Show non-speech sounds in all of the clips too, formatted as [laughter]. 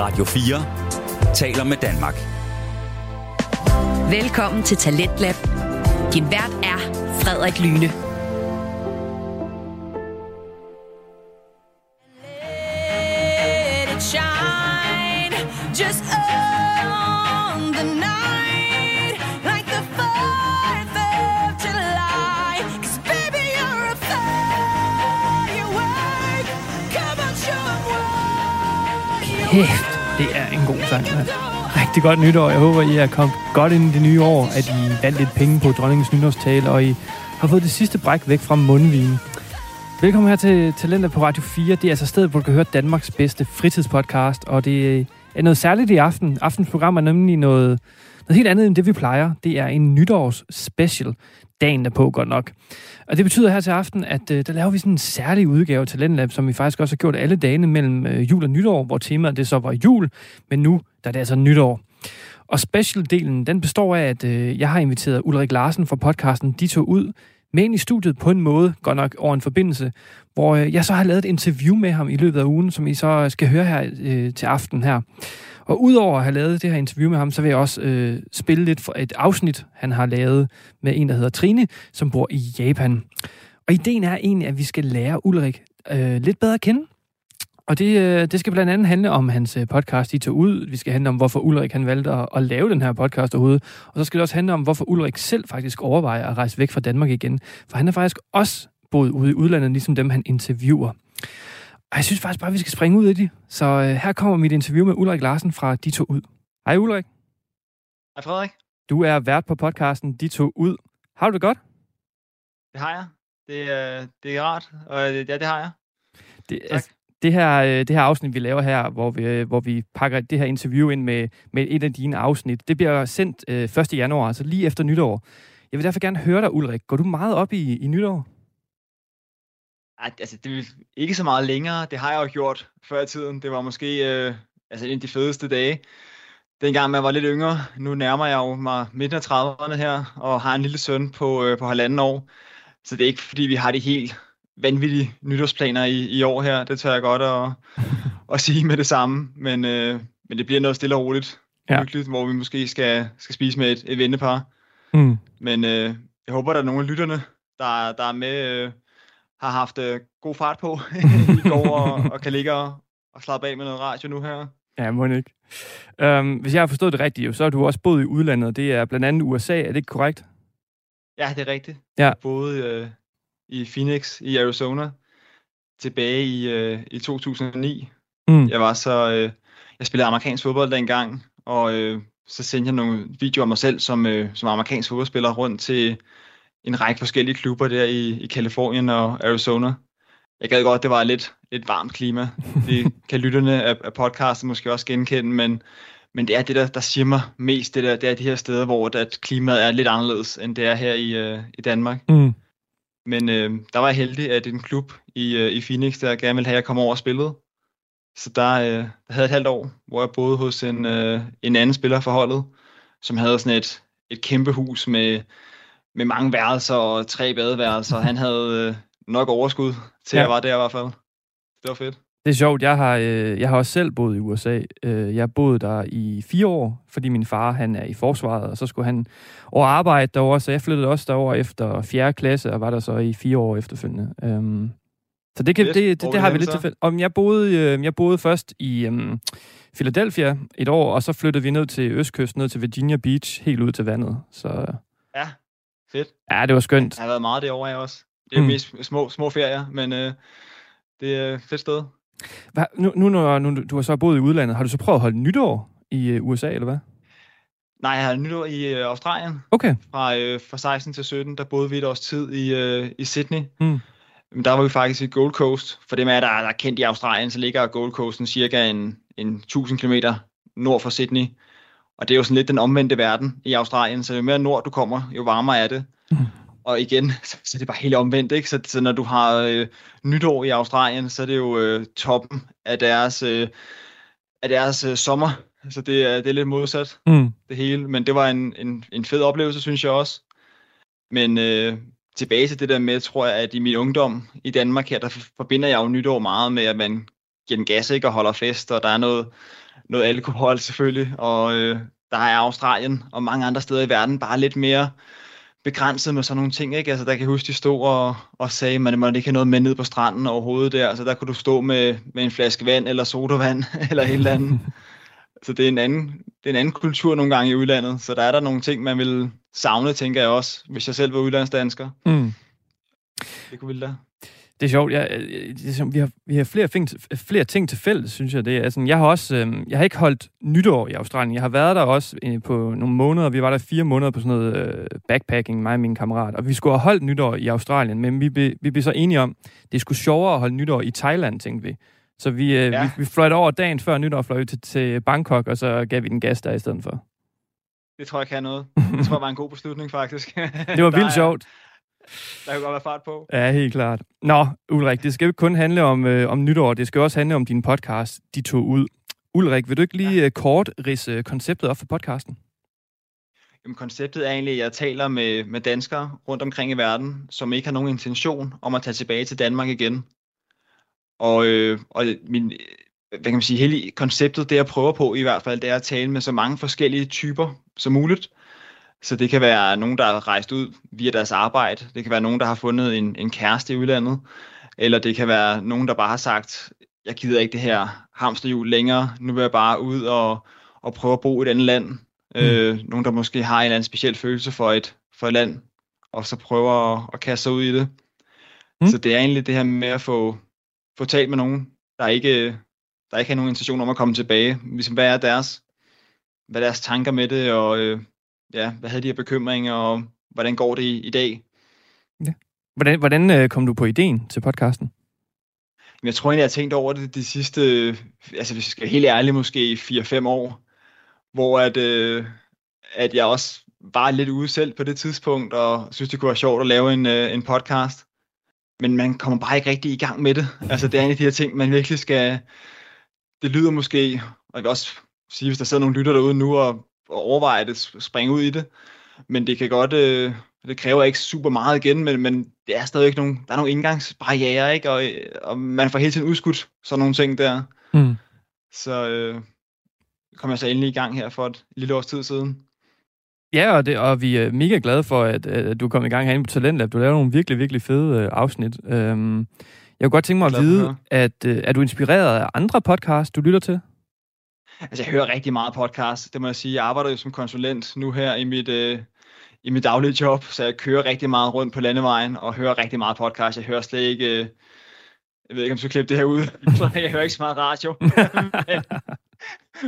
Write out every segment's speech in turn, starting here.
Radio 4 taler med Danmark. Velkommen til Talentlab. Din vært er Frederik Lyne. Just on the night like the 4th of July. 'Cause baby, you're a firework. Come on, show 'em what you sang, Man. Rigtig godt nytår. Jeg håber, I er kommet godt ind i det nye år, at I vandt lidt penge på dronningens nytårstale, og I har fået det sidste bræk væk fra mundvinen. Velkommen her til Talenter på Radio 4. Det er altså stedet, hvor du kan høre Danmarks bedste fritidspodcast, og det er noget særligt i aften. Aftens program er nemlig noget, noget helt andet end det, vi plejer. Det er en nytårs special. Dagen er på, godt nok. Og det betyder her til aften, at øh, der laver vi sådan en særlig udgave til Talentlab, som vi faktisk også har gjort alle dagene mellem øh, jul og nytår, hvor temaet det så var jul, men nu der er det altså nytår. Og specialdelen, den består af, at øh, jeg har inviteret Ulrik Larsen fra podcasten De tog ud med ind i studiet på en måde, godt nok over en forbindelse, hvor øh, jeg så har lavet et interview med ham i løbet af ugen, som I så skal høre her øh, til aften her. Og udover at have lavet det her interview med ham, så vil jeg også øh, spille lidt for et afsnit, han har lavet med en, der hedder Trine, som bor i Japan. Og ideen er egentlig, at vi skal lære Ulrik øh, lidt bedre at kende. Og det, øh, det skal blandt andet handle om hans øh, podcast, I tog ud. Vi skal handle om, hvorfor Ulrik han valgte at, at lave den her podcast overhovedet. Og så skal det også handle om, hvorfor Ulrik selv faktisk overvejer at rejse væk fra Danmark igen. For han er faktisk også boet ude i udlandet, ligesom dem, han interviewer. Og jeg synes faktisk bare, vi skal springe ud i det. Så øh, her kommer mit interview med Ulrik Larsen fra De tog ud. Hej Ulrik. Hej Frederik. Du er vært på podcasten De tog ud. Har du det godt? Det har jeg. Det, er, det er rart, og øh, ja, det har jeg. Det, Tak. altså, det her, øh, det her afsnit, vi laver her, hvor vi, øh, hvor vi pakker det her interview ind med, med et af dine afsnit, det bliver sendt øh, 1. januar, altså lige efter nytår. Jeg vil derfor gerne høre dig, Ulrik. Går du meget op i, i nytår? Altså, det er ikke så meget længere. Det har jeg jo gjort før i tiden. Det var måske øh, altså, en af de fedeste dage. Dengang man var lidt yngre. Nu nærmer jeg jo mig midten af 30'erne her, og har en lille søn på, øh, på halvanden år. Så det er ikke, fordi vi har de helt vanvittige nytårsplaner i, i år her. Det tør jeg godt at, [laughs] at sige med det samme. Men, øh, men det bliver noget stille og roligt. Ja. Hyggeligt, hvor vi måske skal, skal spise med et, et vennepar. Mm. Men øh, jeg håber, der er nogle af lytterne, der, der er med, øh, har haft øh, god fart på [laughs] i går, og, og kan ligge og, og slappe af med noget radio nu her. Ja, må ikke. Um, hvis jeg har forstået det rigtigt, så har du også boet i udlandet. Det er blandt andet USA, er det ikke korrekt? Ja, det er rigtigt. Ja. Jeg boede øh, i Phoenix i Arizona tilbage i, øh, i 2009. Mm. Jeg var så, øh, jeg spillede amerikansk fodbold dengang, og øh, så sendte jeg nogle videoer af mig selv som, øh, som amerikansk fodboldspiller rundt til en række forskellige klubber der i, i Kalifornien og Arizona. Jeg gad godt, det var lidt, lidt varmt klima. [laughs] Det kan lytterne af, af podcasten måske også genkende, men, men det er det, der, der siger mig mest, det, der, det er de her steder, hvor at klimaet er lidt anderledes, end det er her i, øh, i Danmark. Mm. Men øh, der var jeg heldig, at en klub i, øh, i Phoenix, der gerne ville have, at jeg kom over og spillede. Så der, øh, der havde jeg et halvt år, hvor jeg boede hos en, øh, en anden spiller for holdet, som havde sådan et, et kæmpe hus med, med mange værelser og tre badeværelser. Han havde øh, nok overskud til, Ja. jeg var der i hvert fald. Det var fedt. Det er sjovt, jeg har, øh, jeg har også selv boet i USA. Øh, jeg boede der i fire år, fordi min far han er i forsvaret, og så skulle han over arbejde derovre, så jeg flyttede også derover efter 4. klasse, og var der så i fire år efterfølgende. Um, så det, kan, det, Fedt. det, det, var har vi lidt tilfælde. Om jeg boede, øh, jeg boede først i um, Philadelphia et år, og så flyttede vi ned til Østkysten, ned til Virginia Beach, helt ud til vandet. Så Ja, fedt. ja, det var skønt. Jeg har været meget derovre af også. Det er Mm. mest små, små ferier, men øh, det er et fedt sted. Hva, nu, nu, når nu, du har så boet i udlandet, har du så prøvet at holde nytår i øh, USA, eller hvad? Nej, jeg har nytår i øh, Australien. Okay. Fra, øh, fra 16 til 17, der boede vi et års tid i, øh, i Sydney. Mm. Men der var vi faktisk i Gold Coast. For dem af jer, der, der er kendt i Australien, så ligger Gold Coasten cirka en, en 1000 km nord for Sydney. Og det er jo sådan lidt den omvendte verden i Australien, så jo mere nord du kommer, jo varmere er det. Mm. Og igen, [laughs] så, så er det bare helt omvendt, ikke? Så, så når du har øh, nytår i Australien, så er det jo øh, toppen af deres, øh, af deres øh, sommer. Så det er, det er lidt modsat Mm. det hele, men det var en, en, en fed oplevelse, synes jeg også. Men øh, tilbage til det der med, tror jeg, at i min ungdom i Danmark her, der forbinder jeg jo nytår meget med, at man giver den gas ikke og holder fest, og der er noget, noget alkohol selvfølgelig, og øh, der er Australien og mange andre steder i verden bare lidt mere begrænset med sådan nogle ting, ikke? Altså, der kan jeg huske, de stod og, og sagde, at man måtte ikke have noget med ned på stranden overhovedet der, altså der kunne du stå med, med en flaske vand eller sodavand [laughs] eller et eller andet. så det er, en anden, det er en anden kultur nogle gange i udlandet, så der er der nogle ting, man vil savne, tænker jeg også, hvis jeg selv var udlandsdansker. Mm. Det kunne ville da. Det er sjovt. Jeg, det er, vi, har, vi har flere, ting, flere ting til fælles, synes jeg. Det er, sådan, jeg har også, øh, jeg har ikke holdt nytår i Australien. Jeg har været der også øh, på nogle måneder. Vi var der fire måneder på sådan noget øh, backpacking, mig og min kammerat. Og vi skulle have holdt nytår i Australien, men vi, be, vi blev så enige om, det skulle sjovere at holde nytår i Thailand, tænkte vi. Så vi, øh, ja. vi, vi fløjte over dagen før nytår, fløj til, til Bangkok, og så gav vi den gas der i stedet for. Det tror jeg kan noget. Det tror jeg var en god beslutning, faktisk. [laughs] det var vildt sjovt. Der kan godt være fart på. Ja, helt klart. Nå, Ulrik, det skal jo ikke kun handle om, øh, om nytår, det skal også handle om din podcast, De tog ud. Ulrik, vil du ikke lige ja. Øh, kort rise konceptet op for podcasten? Jamen, konceptet er egentlig, at jeg taler med, med danskere rundt omkring i verden, som ikke har nogen intention om at tage tilbage til Danmark igen. Og, øh, og min, hvad kan man sige, hele konceptet, det jeg prøver på i hvert fald, det er at tale med så mange forskellige typer som muligt, så det kan være nogen, der er rejst ud via deres arbejde. Det kan være nogen, der har fundet en, en kæreste i udlandet. Eller det kan være nogen, der bare har sagt, jeg gider ikke det her hamsterhjul længere. Nu vil jeg bare ud og, og prøve at bo i et andet land. Mm. Øh, nogen, der måske har en eller anden speciel følelse for et, for et land, og så prøver at, at kaste sig ud i det. Mm. Så det er egentlig det her med at få, få talt med nogen, der ikke, der ikke har nogen intention om at komme tilbage. Ligesom, hvad er deres, hvad er deres tanker med det, og øh, ja, hvad havde de her bekymringer, og hvordan går det i, i dag? Ja. Hvordan, hvordan øh, kom du på ideen til podcasten? Jeg tror egentlig, jeg har tænkt over det de sidste, altså hvis jeg skal være helt ærlig, måske 4-5 år, hvor at, øh, at jeg også var lidt ude selv på det tidspunkt, og synes, det kunne være sjovt at lave en, øh, en podcast. Men man kommer bare ikke rigtig i gang med det. Altså, det er en af de her ting, man virkelig skal... Det lyder måske, og jeg vil også sige, hvis der sidder nogle lytter derude nu og overveje det, springe ud i det. Men det kan godt, øh, det kræver ikke super meget igen, men, men det er stadig ikke nogen, der er nogle indgangsbarriere, ikke? Og, og man får hele tiden udskudt sådan nogle ting der. Mm. Så øh, kom jeg så endelig i gang her for et lille års tid siden. Ja, og, det, og vi er mega glade for, at, at du kom i gang herinde på Talentlab. Du laver nogle virkelig, virkelig fede øh, afsnit. Øhm, jeg kunne godt tænke mig at vide, at øh, er du inspireret af andre podcasts, du lytter til? Altså, jeg hører rigtig meget podcast, det må jeg sige. Jeg arbejder jo som konsulent nu her i mit, øh, i mit daglige job, så jeg kører rigtig meget rundt på landevejen og hører rigtig meget podcast. Jeg hører slet ikke... Øh, jeg ved ikke, om du skal klippe det her ud. [laughs] [laughs] jeg hører ikke så meget radio.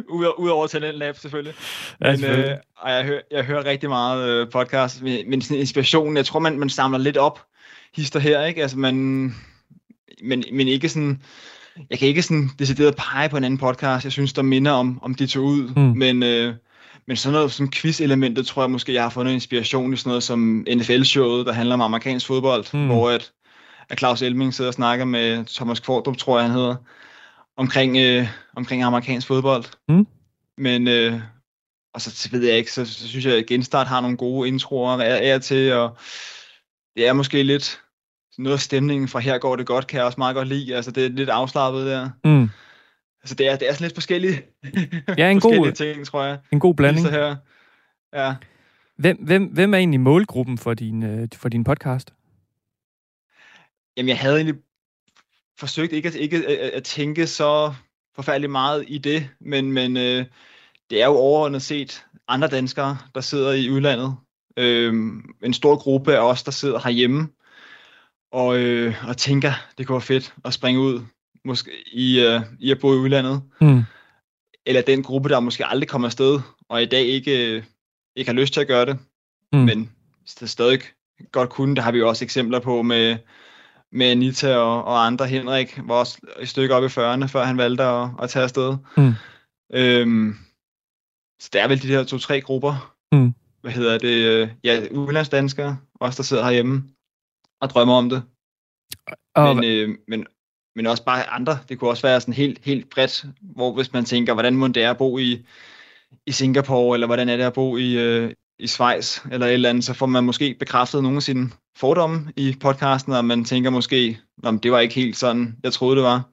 [laughs] Udover Talent Lab, selvfølgelig. Men, ja, selvfølgelig. Øh, og jeg, hører, jeg hører rigtig meget øh, podcast. Men, men sådan inspiration, jeg tror, man, man samler lidt op hister her, ikke? Altså, man, men, men ikke sådan jeg kan ikke sådan decideret pege på en anden podcast, jeg synes, der minder om, om de to ud, mm. men, øh, men sådan noget som quiz-elementet, tror jeg måske, jeg har fundet inspiration i sådan noget som NFL-showet, der handler om amerikansk fodbold, mm. hvor at, at Claus Elming sidder og snakker med Thomas Kvordrup, tror jeg han hedder, omkring, øh, omkring amerikansk fodbold. Mm. Men, øh, og så, så ved jeg ikke, så, så synes jeg, at Genstart har nogle gode introer af, af til, og det er måske lidt, noget af stemningen fra her går det godt, kan jeg også meget godt lide. Altså, det er lidt afslappet der. Mm. Altså, det er, det er sådan lidt forskellige, ja, en [laughs] god, ting, tror jeg. En god blanding. Her. Ja. Hvem, hvem, hvem er egentlig målgruppen for din, øh, for din podcast? Jamen, jeg havde egentlig forsøgt ikke at, ikke at, at tænke så forfærdeligt meget i det, men, men øh, det er jo overordnet set andre danskere, der sidder i udlandet. Øh, en stor gruppe af os, der sidder herhjemme, og, øh, og tænker, det kunne være fedt at springe ud måske i, øh, i at bo i udlandet. Mm. Eller den gruppe, der måske aldrig kommer afsted, og i dag ikke, øh, ikke har lyst til at gøre det, mm. men det stadig godt kunne. Det har vi jo også eksempler på med, med Anita og, og andre. Henrik var også et stykke op i 40'erne, før han valgte at, at tage afsted. Mm. Øhm, så der er vel de her to-tre grupper. Mm. Hvad hedder det? Øh, ja, udlandsdanskere, også der sidder herhjemme og drømmer om det. Og... Men, øh, men, men også bare andre. Det kunne også være sådan helt, helt bredt, hvor hvis man tænker, hvordan må det er at bo i, i Singapore, eller hvordan er det at bo i, øh, i Schweiz, eller et eller andet, så får man måske bekræftet nogle af sine fordomme i podcasten, og man tænker måske, om det var ikke helt sådan, jeg troede det var.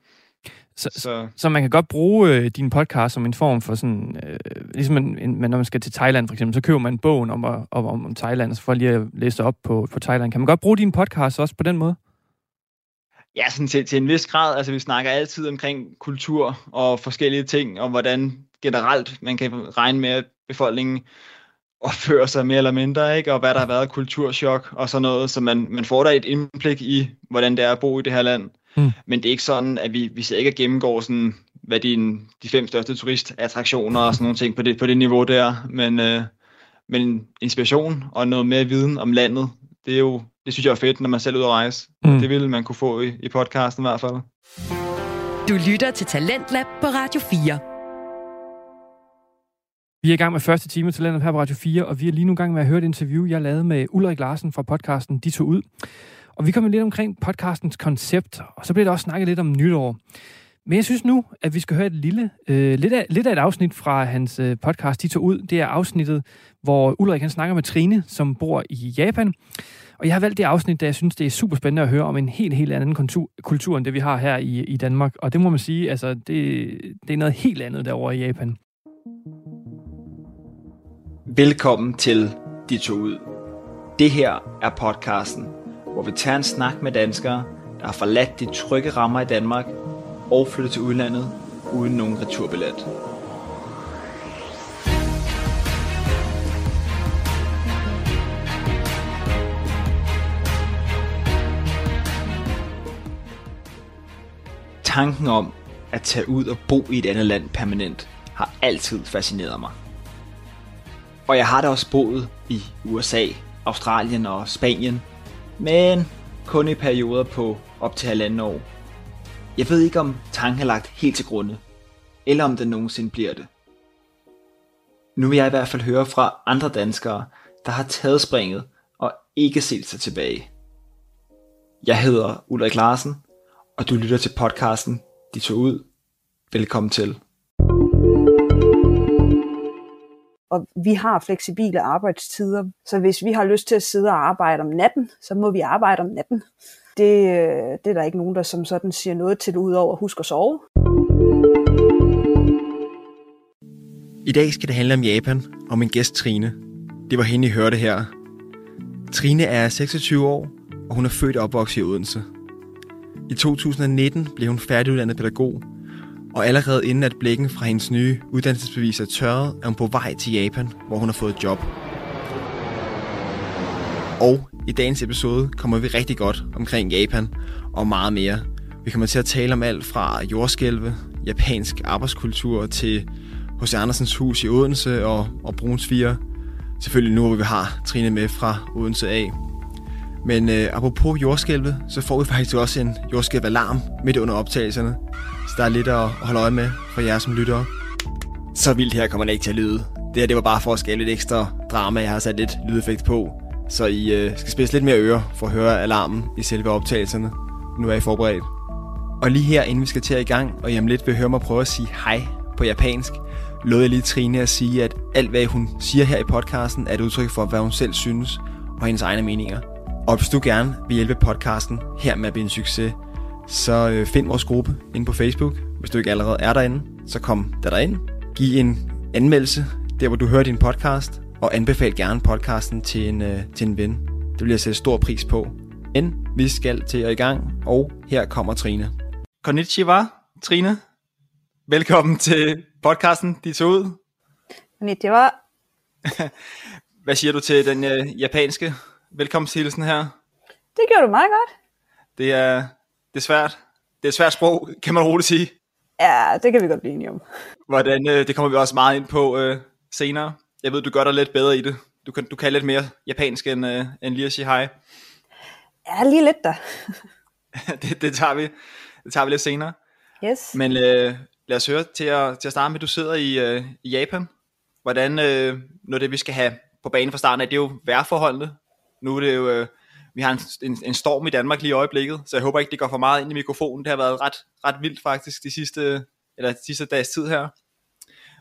Så, så. så man kan godt bruge øh, din podcast som en form for sådan, øh, ligesom en, en, når man skal til Thailand for eksempel, så køber man bogen om, om, om, om Thailand, så får lige at læse op på, på Thailand. Kan man godt bruge din podcast også på den måde? Ja, sådan til, til en vis grad. Altså, vi snakker altid omkring kultur og forskellige ting, og hvordan generelt man kan regne med, at befolkningen opfører sig mere eller mindre, ikke? og hvad der har været kulturschok og sådan noget, så man, man får da et indblik i, hvordan det er at bo i det her land. Mm. Men det er ikke sådan, at vi, vi sidder ikke og gennemgår sådan, hvad de, de fem største turistattraktioner og sådan nogle ting på det, på det niveau der, men, øh, men inspiration og noget mere viden om landet, det er jo, det synes jeg er fedt, når man selv er ude at rejse. Mm. Det ville man kunne få i, i podcasten i hvert fald. Du lytter til Talentlab på Radio 4. Vi er i gang med første time til landet her på Radio 4, og vi er lige nu i gang med at høre et interview, jeg lavede med Ulrik Larsen fra podcasten De tog ud. Og vi kommer lidt omkring podcastens koncept, og så bliver der også snakket lidt om nytår. Men jeg synes nu, at vi skal høre et lille, øh, lidt, af, lidt af et afsnit fra hans øh, podcast, De tog ud. Det er afsnittet, hvor Ulrik han snakker med Trine, som bor i Japan. Og jeg har valgt det afsnit, da jeg synes, det er super spændende at høre om en helt, helt anden kultur, kultur end det, vi har her i, i Danmark. Og det må man sige, altså, det, det er noget helt andet derovre i Japan. Velkommen til De to ud. Det her er podcasten, hvor vi tager en snak med danskere, der har forladt de trygge rammer i Danmark og flyttet til udlandet uden nogen returbillet. Tanken om at tage ud og bo i et andet land permanent har altid fascineret mig. Og jeg har da også boet i USA, Australien og Spanien, men kun i perioder på op til halvanden år. Jeg ved ikke om tanken er lagt helt til grunde, eller om den nogensinde bliver det. Nu vil jeg i hvert fald høre fra andre danskere, der har taget springet og ikke set sig tilbage. Jeg hedder Ulrik Larsen, og du lytter til podcasten De tog ud. Velkommen til. Og vi har fleksible arbejdstider. Så hvis vi har lyst til at sidde og arbejde om natten, så må vi arbejde om natten. Det, øh, det er der ikke nogen, der som sådan siger noget til, udover at huske at sove. I dag skal det handle om Japan og min gæst Trine. Det var hende, I hørte her. Trine er 26 år, og hun er født og opvokset i Odense. I 2019 blev hun færdiguddannet pædagog og allerede inden at blikken fra hendes nye uddannelsesbevis er tørret, er hun på vej til Japan, hvor hun har fået job. Og i dagens episode kommer vi rigtig godt omkring Japan og meget mere. Vi kommer til at tale om alt fra jordskælve, japansk arbejdskultur til hos Andersens hus i Odense og, og Brunsviger. Selvfølgelig nu, hvor vi har Trine med fra Odense A. Men øh, apropos jordskælvet, så får vi faktisk også en jordskælvalarm midt under optagelserne. Så der er lidt at holde øje med for jer som lyttere. Så vildt her kommer det ikke til at lyde. Det her det var bare for at skabe lidt ekstra drama. Jeg har sat lidt lydeffekt på. Så I øh, skal spidse lidt mere øre for at høre alarmen i selve optagelserne. Nu er I forberedt. Og lige her, inden vi skal til at i gang, og jamen lidt vil høre mig prøve at sige hej på japansk, lod jeg lige Trine at sige, at alt hvad hun siger her i podcasten, er et udtryk for, hvad hun selv synes og hendes egne meninger. Og hvis du gerne vil hjælpe podcasten her med at blive en succes, så øh, find vores gruppe inde på Facebook. Hvis du ikke allerede er derinde, så kom der derind. Giv en anmeldelse, der hvor du hører din podcast, og anbefal gerne podcasten til en, øh, til en ven. Det vil jeg sætte stor pris på. Men vi skal til at i gang, og her kommer Trine. Konnichiwa, Trine. Velkommen til podcasten De to ud. Konnichiwa. [laughs] Hvad siger du til den øh, japanske velkomsthilsen her? Det gjorde du meget godt. Det er, det er svært. Det er et svært sprog, kan man roligt sige. Ja, det kan vi godt blive enige om. Hvordan, øh, det kommer vi også meget ind på øh, senere. Jeg ved, du gør dig lidt bedre i det. Du kan, du kan lidt mere japansk end, øh, end lige at sige hej. Ja, lige lidt da. [laughs] det, det, tager vi, det tager vi lidt senere. Yes. Men øh, lad os høre til at, til at starte med, du sidder i, øh, i Japan. Hvordan, øh, af det vi skal have på banen fra starten af, det er jo vejrforholdene. Nu er det jo, øh, vi har en, en, en storm i Danmark lige i øjeblikket, så jeg håber ikke, det går for meget ind i mikrofonen. Det har været ret, ret vildt faktisk de sidste, eller de sidste dages tid her.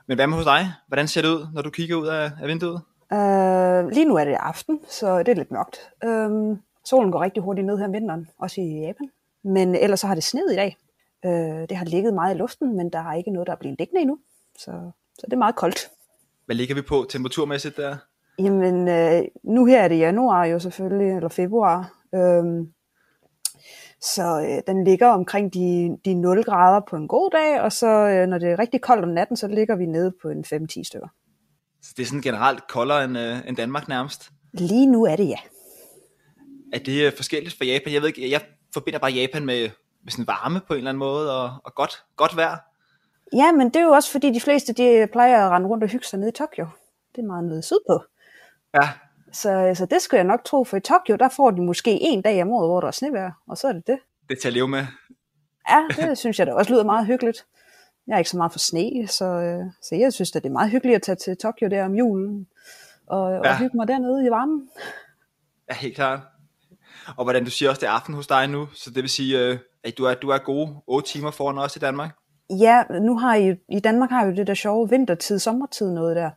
Men hvad med hos dig? Hvordan ser det ud, når du kigger ud af, af vinduet? Uh, lige nu er det aften, så det er lidt mørkt. Uh, solen går rigtig hurtigt ned her om vinteren, også i Japan. Men ellers så har det sned i dag. Øh, det har ligget meget i luften, men der er ikke noget, der er blevet liggende endnu. Så, så det er meget koldt. Hvad ligger vi på temperaturmæssigt der? Jamen, øh, nu her er det januar jo selvfølgelig, eller februar. Øhm, så øh, den ligger omkring de, de 0 grader på en god dag, og så øh, når det er rigtig koldt om natten, så ligger vi nede på en 5-10 stykker. Så det er sådan generelt koldere end, øh, end Danmark nærmest. Lige nu er det ja. Er det øh, forskelligt fra Japan? Jeg ved ikke, jeg forbinder bare Japan med, med sådan varme på en eller anden måde, og, og godt, godt vejr. Ja, men det er jo også fordi de fleste de plejer at rende rundt og hygge sig nede i Tokyo. Det er meget nede sydpå. Ja, Så, så det skulle jeg nok tro, for i Tokyo, der får de måske en dag om året, hvor der er snevejr, og så er det det. det er til at leve med. Ja, det [laughs] synes jeg da også lyder meget hyggeligt. Jeg er ikke så meget for sne, så, øh, så jeg synes, at det er meget hyggeligt at tage til Tokyo der om julen, og, ja. Og hygge mig dernede i varmen. Ja, helt klart. Og hvordan du siger også, det er aften hos dig nu, så det vil sige, øh, at du er, du er gode 8 timer foran os i Danmark. Ja, nu har I, i Danmark har jo det der sjove vintertid, sommertid noget der.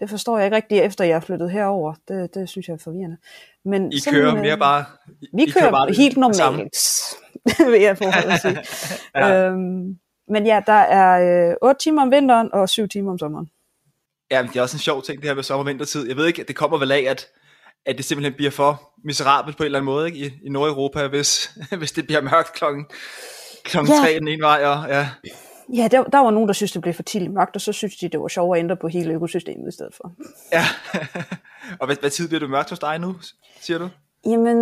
Det forstår jeg ikke rigtig, efter jeg er flyttet herover. Det, det synes jeg er forvirrende. Men I kører øh, mere bare... I, Vi I kører, bare det- helt normalt, [laughs] vil jeg forhold at sige. [laughs] Ja. øhm, men ja, der er øh, 8 timer om vinteren og 7 timer om sommeren. Ja, men det er også en sjov ting, det her med sommer- og vintertid. Jeg ved ikke, det kommer vel af, at, at det simpelthen bliver for miserabelt på en eller anden måde ikke? I, i Nordeuropa, hvis, [laughs] hvis det bliver mørkt klokken, klokken Ja. tre den ene vej. Og, ja. Ja, der, der var nogen, der synes, det blev for tidligt mørkt, og så synes de, det var sjovere at ændre på hele økosystemet i stedet for. ja. [laughs] og hvad, hvad tid bliver det mørkt hos dig nu, siger du? Jamen,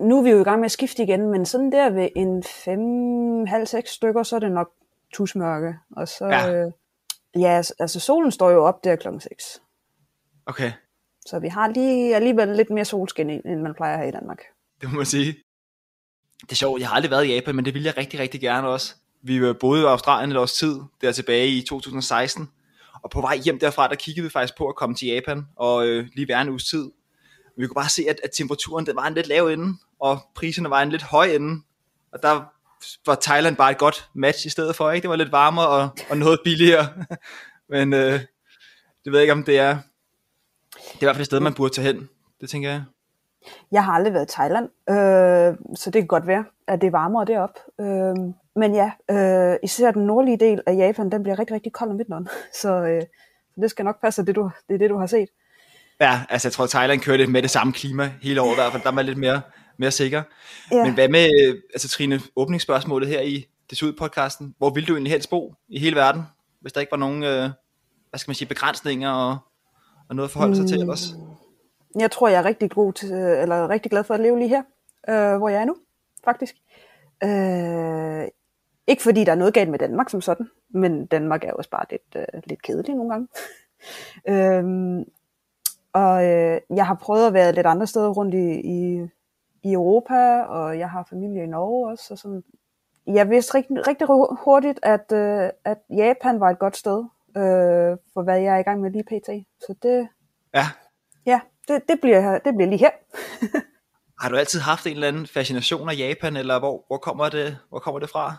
nu er vi jo i gang med at skifte igen, men sådan der ved en 5, halv, 6 stykker, så er det nok tusmørke. Og så, Ja. øh, ja altså solen står jo op der klokken 6. Okay, Så vi har lige alligevel lidt mere solskin, end man plejer her i Danmark. det må man sige. Det er sjovt, jeg har aldrig været i Japan, men det vil jeg rigtig, rigtig gerne også. Vi øh, boede i Australien et års tid, der tilbage i 2016. Og på vej hjem derfra, der kiggede vi faktisk på at komme til Japan, og øh, lige være en uges tid. Vi kunne bare se, at, at temperaturen den var en lidt lav inde, og priserne var en lidt høj inde, Og der var Thailand bare et godt match i stedet for, ikke? Det var lidt varmere og, og noget billigere. [laughs] Men øh, det ved jeg ikke, om det er... Det er i hvert fald et sted, man burde tage hen. Det tænker jeg. Jeg har aldrig været i Thailand, øh, så det kan godt være, at det er varmere deroppe. Øh, men ja, øh, især den nordlige del af Japan, den bliver rigtig, rigtig kold om vinteren. [laughs] Så øh, det skal nok passe, at det, du, det er det, du har set. Ja, altså jeg tror, at Thailand kører lidt med det samme klima hele året i hvert fald. Der er man lidt mere, mere sikker. Ja. Men hvad med, altså Trine, åbningsspørgsmålet her i Desud podcasten. Hvor ville du egentlig helst bo i hele verden, hvis der ikke var nogen, øh, hvad skal man sige, begrænsninger og, og noget at forholde sig til ellers? Jeg tror, jeg er rigtig god til, eller rigtig glad for at leve lige her, øh, hvor jeg er nu, faktisk. Øh, ikke fordi der er noget galt med Danmark som sådan, men Danmark er jo også bare lidt, øh, lidt kedelig nogle gange. [laughs] øh, og øh, jeg har prøvet at være lidt andre steder rundt i, i, i Europa, og jeg har familie i Norge også. Og sådan. Jeg vidste rigtig, rigtig hurtigt, at, øh, at Japan var et godt sted, øh, for hvad jeg er i gang med lige pt. Så det, Ja. ja, det, det, bliver, det bliver lige her. [laughs] Har du altid haft en eller anden fascination af Japan, eller hvor, hvor, kommer, det, hvor kommer det fra?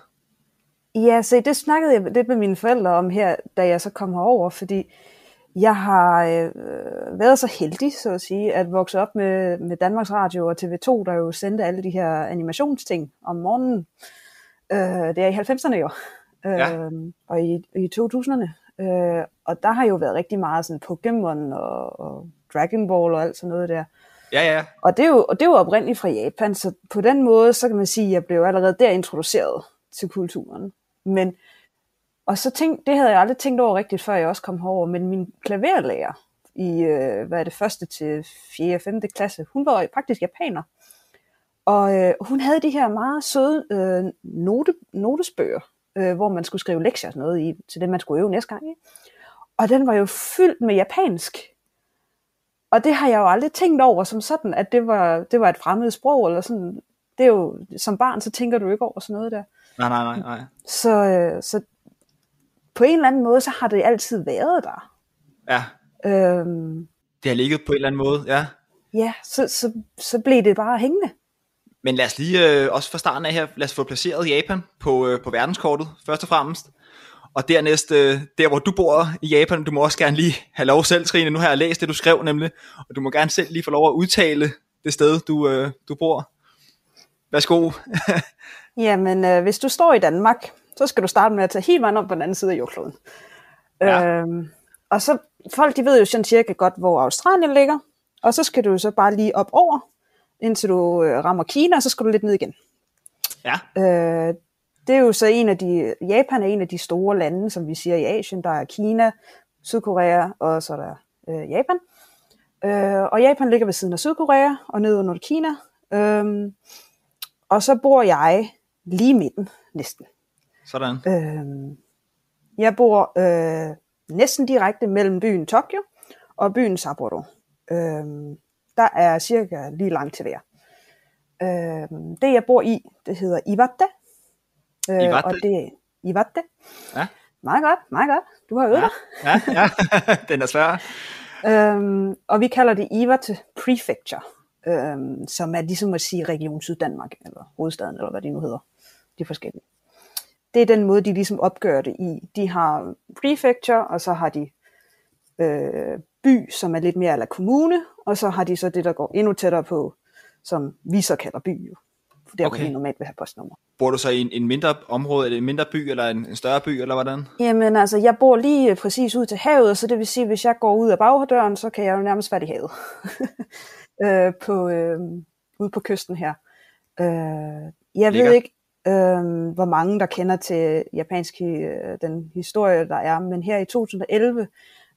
Ja, se, det snakkede jeg lidt med mine forældre om her, da jeg så kom herover, fordi jeg har øh, været så heldig, så at sige, at vokse op med, med Danmarks Radio og TV2, der jo sendte alle de her animationsting om morgenen. Øh, det er i 90'erne jo, øh, Ja. og i, i 2000'erne. Øh, og der har jo været rigtig meget sådan Pokémon og, og Dragon Ball og alt sådan noget der. Ja, ja, Og det, er jo, og det er jo oprindeligt fra Japan, så på den måde, så kan man sige, at jeg blev allerede der introduceret til kulturen. Men, og så tænk, det havde jeg aldrig tænkt over rigtigt, før jeg også kom herover, men min klaverlærer i, øh, hvad er det, første til 4. og 5. klasse, hun var faktisk japaner. Og øh, hun havde de her meget søde øh, note, notesbøger, øh, hvor man skulle skrive lektier og sådan noget i, til det, man skulle øve næste gang. Ikke? Og den var jo fyldt med japansk. Og det har jeg jo aldrig tænkt over som sådan, at det var, det var et fremmed sprog, eller sådan. Det er jo, som barn, så tænker du ikke over sådan noget der. Nej, nej, nej, nej. Så, øh, så på en eller anden måde, så har det altid været der. Ja, Øhm, det har ligget på en eller anden måde, ja. ja, så, så, så blev det bare hængende. Men lad os lige, øh, også fra starten af her, lad os få placeret Japan på, øh, på verdenskortet, først og fremmest. Og dernæst, øh, der hvor du bor i Japan, du må også gerne lige have lov selv, Trine. Nu har jeg læst det, du skrev nemlig. Og du må gerne selv lige få lov at udtale det sted, du, øh, du bor. Værsgo. [laughs] Jamen, øh, hvis du står i Danmark, så skal du starte med at tage helt vejen op på den anden side af jordkloden. Ja. Øhm, og så, folk de ved jo sådan cirka godt, hvor Australien ligger, og så skal du så bare lige op over, indtil du øh, rammer Kina, og så skal du lidt ned igen. Ja. Øh, det er jo så en af de, Japan er en af de store lande, som vi siger i Asien. Der er Kina, Sydkorea, og så er der øh, Japan. Øh, og Japan ligger ved siden af Sydkorea, og nede under Kina. Øh, og så bor jeg lige midten, næsten. Sådan. Øh, jeg bor øh, næsten direkte mellem byen Tokyo og byen Sapporo. Øh, der er cirka lige langt til hver. Øh, det jeg bor i, det hedder Iwate. Øh, Iwate? Og det er Iwate. Ja. Meget godt, meget godt. Du har øvet dig. Ja, ja. [laughs] den er svær. Øhm, og vi kalder det Iwate Prefecture, øhm, som er ligesom at sige Region Syddanmark, eller hovedstaden, eller hvad de nu hedder, de forskellige. Det er den måde, de ligesom opgør det i. De har prefecture, og så har de øh, by, som er lidt mere eller kommune, og så har de så det, der går endnu tættere på, som vi så kalder by. Jo. Der, okay. Okay. hvor vi normalt vil have postnummer. Bor du så i en, en mindre område, eller en mindre by, eller en, en større by, eller hvordan? Jamen altså, jeg bor lige øh, præcis ud til havet, så det vil sige, hvis jeg går ud af bagdøren, så kan jeg jo nærmest være i havet. [laughs] øh, på, øh, ude på kysten her. Øh, jeg ved Lækkert. ikke, øh, hvor mange der kender til japansk, øh, den historie, der er, men her i 2011,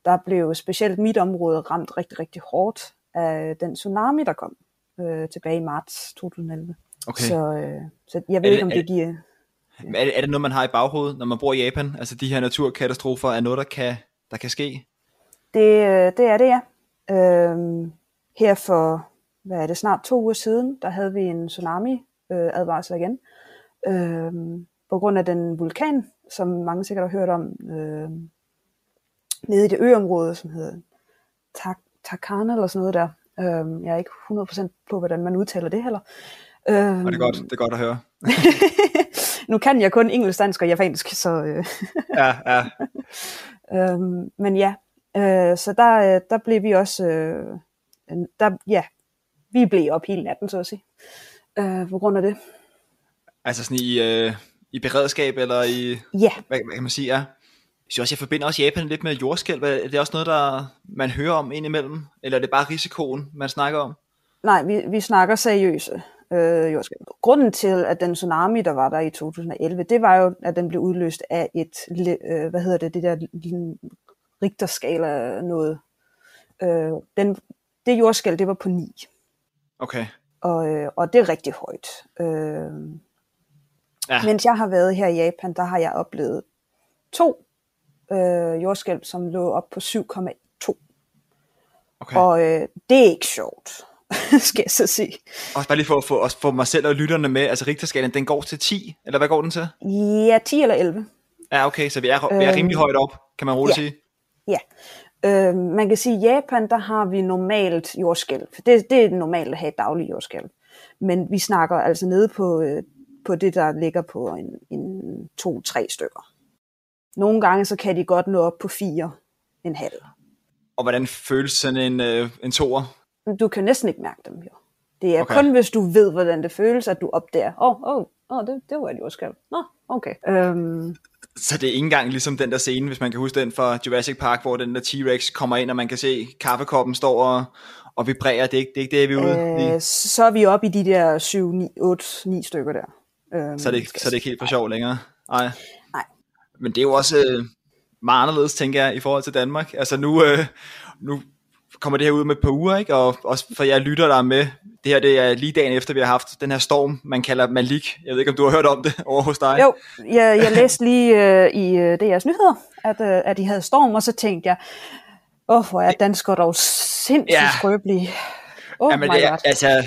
der blev specielt mit område ramt rigtig, rigtig hårdt af den tsunami, der kom øh, tilbage i marts 2011. Okay. Så, øh, så jeg ved det- ikke, om det det- giver... Er det, er det noget, man har i baghovedet, når man bor i Japan? Altså de her naturkatastrofer er noget, der kan, der kan ske? Det, øh, det er det, ja. Øhm, her for, hvad er det, snart to uger siden, der havde vi en tsunami-advarsel igen. Øhm, på grund af den vulkan, som mange sikkert har hørt om, øhm, nede i det øområde, som hedder Tak Takana eller sådan noget der. Øhm, jeg er ikke 100% på, hvordan man udtaler det heller. Øhm, Og det er godt, det er godt at høre. [laughs] nu kan jeg kun engelsk, dansk og japansk, så... Øh, Ja, ja. [laughs] Øhm, men ja, øh, så der, øh, der blev vi også, øh, der, ja, vi blev op hele natten, så at sige, øh, på grund af det. Altså sådan i, øh, i beredskab, eller i, Ja, hvad, hvad kan man sige, ja. Jeg synes også, jeg forbinder også Japan lidt med jordskælv. Er det også noget, der man hører om indimellem? Eller er det bare risikoen, man snakker om? nej, vi, vi snakker seriøse øh, jordskælv. Grunden til, at den tsunami, der var der i 2011, det var jo, at den blev udløst af et, øh, hvad hedder det, det der Richterskala noget. Øh, den, det jordskælv, det var på 9. Okay. og, øh, og det er rigtig højt. Øh, Ja. Mens jeg har været her i Japan, der har jeg oplevet to øh, jordskælv, som lå op på 7,2. okay. Og øh, det er ikke sjovt, [laughs] skal jeg så sige. Også bare lige for at få, også få mig selv og lytterne med. Altså Richterskalaen, den går til 10, eller hvad går den til? Ja, 10 eller 11. Ja, okay, så vi er, vi er Øhm, rimelig højt op, kan man roligt ja. sige. Ja. Øh, man kan sige, at i Japan, der har vi normalt jordskælv. Det, det er normalt at have et dagligt jordskælv. Men vi snakker altså nede på, øh, på det, der ligger på en, en to-tre stykker. Nogle gange så kan de godt nå op på fire, en halv. Og hvordan føles sådan en, øh, en toer? Du kan næsten ikke mærke dem jo. Det er okay. kun, hvis du ved, hvordan det føles, at du opdager, åh, oh, oh, oh, det, det var et jordskælv. Nå, okay. Øhm, Så det er ikke engang ligesom den der scene, hvis man kan huske den fra Jurassic Park, hvor den der T-Rex kommer ind, og man kan se kaffekoppen står og, og vibrerer. Det er ikke det, er ikke det vi er ude i. øh, så er vi oppe i de der 7, 9, 8, 9 stykker der. Øhm, Så er det, ikke- så er det ikke helt for sjov længere. Nej. Nej. Men det er jo også øh, meget anderledes, tænker jeg, i forhold til Danmark. Altså nu, øh, nu kommer det her ud med et par uger, ikke? og også for jer lytter, der er med. Det her det er lige dagen efter, vi har haft den her storm, man kalder Malik. Jeg ved ikke, om du har hørt om det [laughs] over hos dig? Jo, jeg, jeg læste lige øh, i øh, DR's nyheder, at, øh, at de havde storm, og så tænkte jeg, åh, hvor er danskere dog sindssygt Ja. skrøbelige. Oh Jamen, my det, god. altså,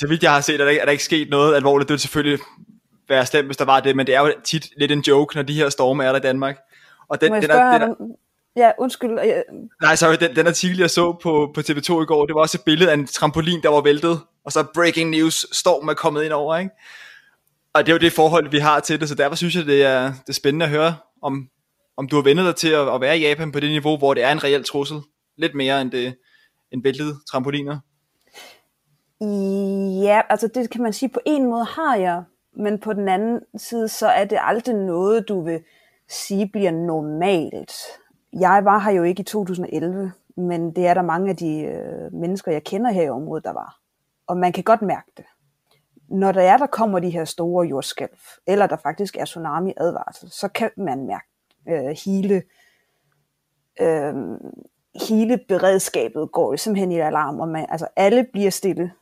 så vidt jeg har set, er der, ikke, er der ikke sket noget alvorligt. Det vil selvfølgelig være slemt, hvis der var det, men det er jo tit lidt en joke, når de her storme er der i Danmark. Og den, Må jeg den, spørge, den, hvordan- Ja, undskyld. øh, nej, sorry, den, den artikel, jeg så på, på TV2 i går, det var også et billede af en trampolin, der var væltet, og så breaking news, storm er kommet ind over, ikke? Og det er jo det forhold, vi har til det, så derfor synes jeg, det er, det er spændende at høre, om, om du har vendt dig til at, at være i Japan på det niveau, hvor det er en reel trussel. Lidt mere end det end væltede trampoliner. Ja, altså det kan man sige, på en måde har jeg men på den anden side, så er det aldrig noget, du vil sige bliver normalt. Jeg var her jo ikke i 2011, men det er der mange af de øh, mennesker, jeg kender her i området, der var. Og man kan godt mærke det. Når der er, der kommer de her store jordskælv, eller der faktisk er tsunami-advarsel, så kan man mærke øh, hele, øh, hele beredskabet går simpelthen i alarm, og man, altså alle bliver stille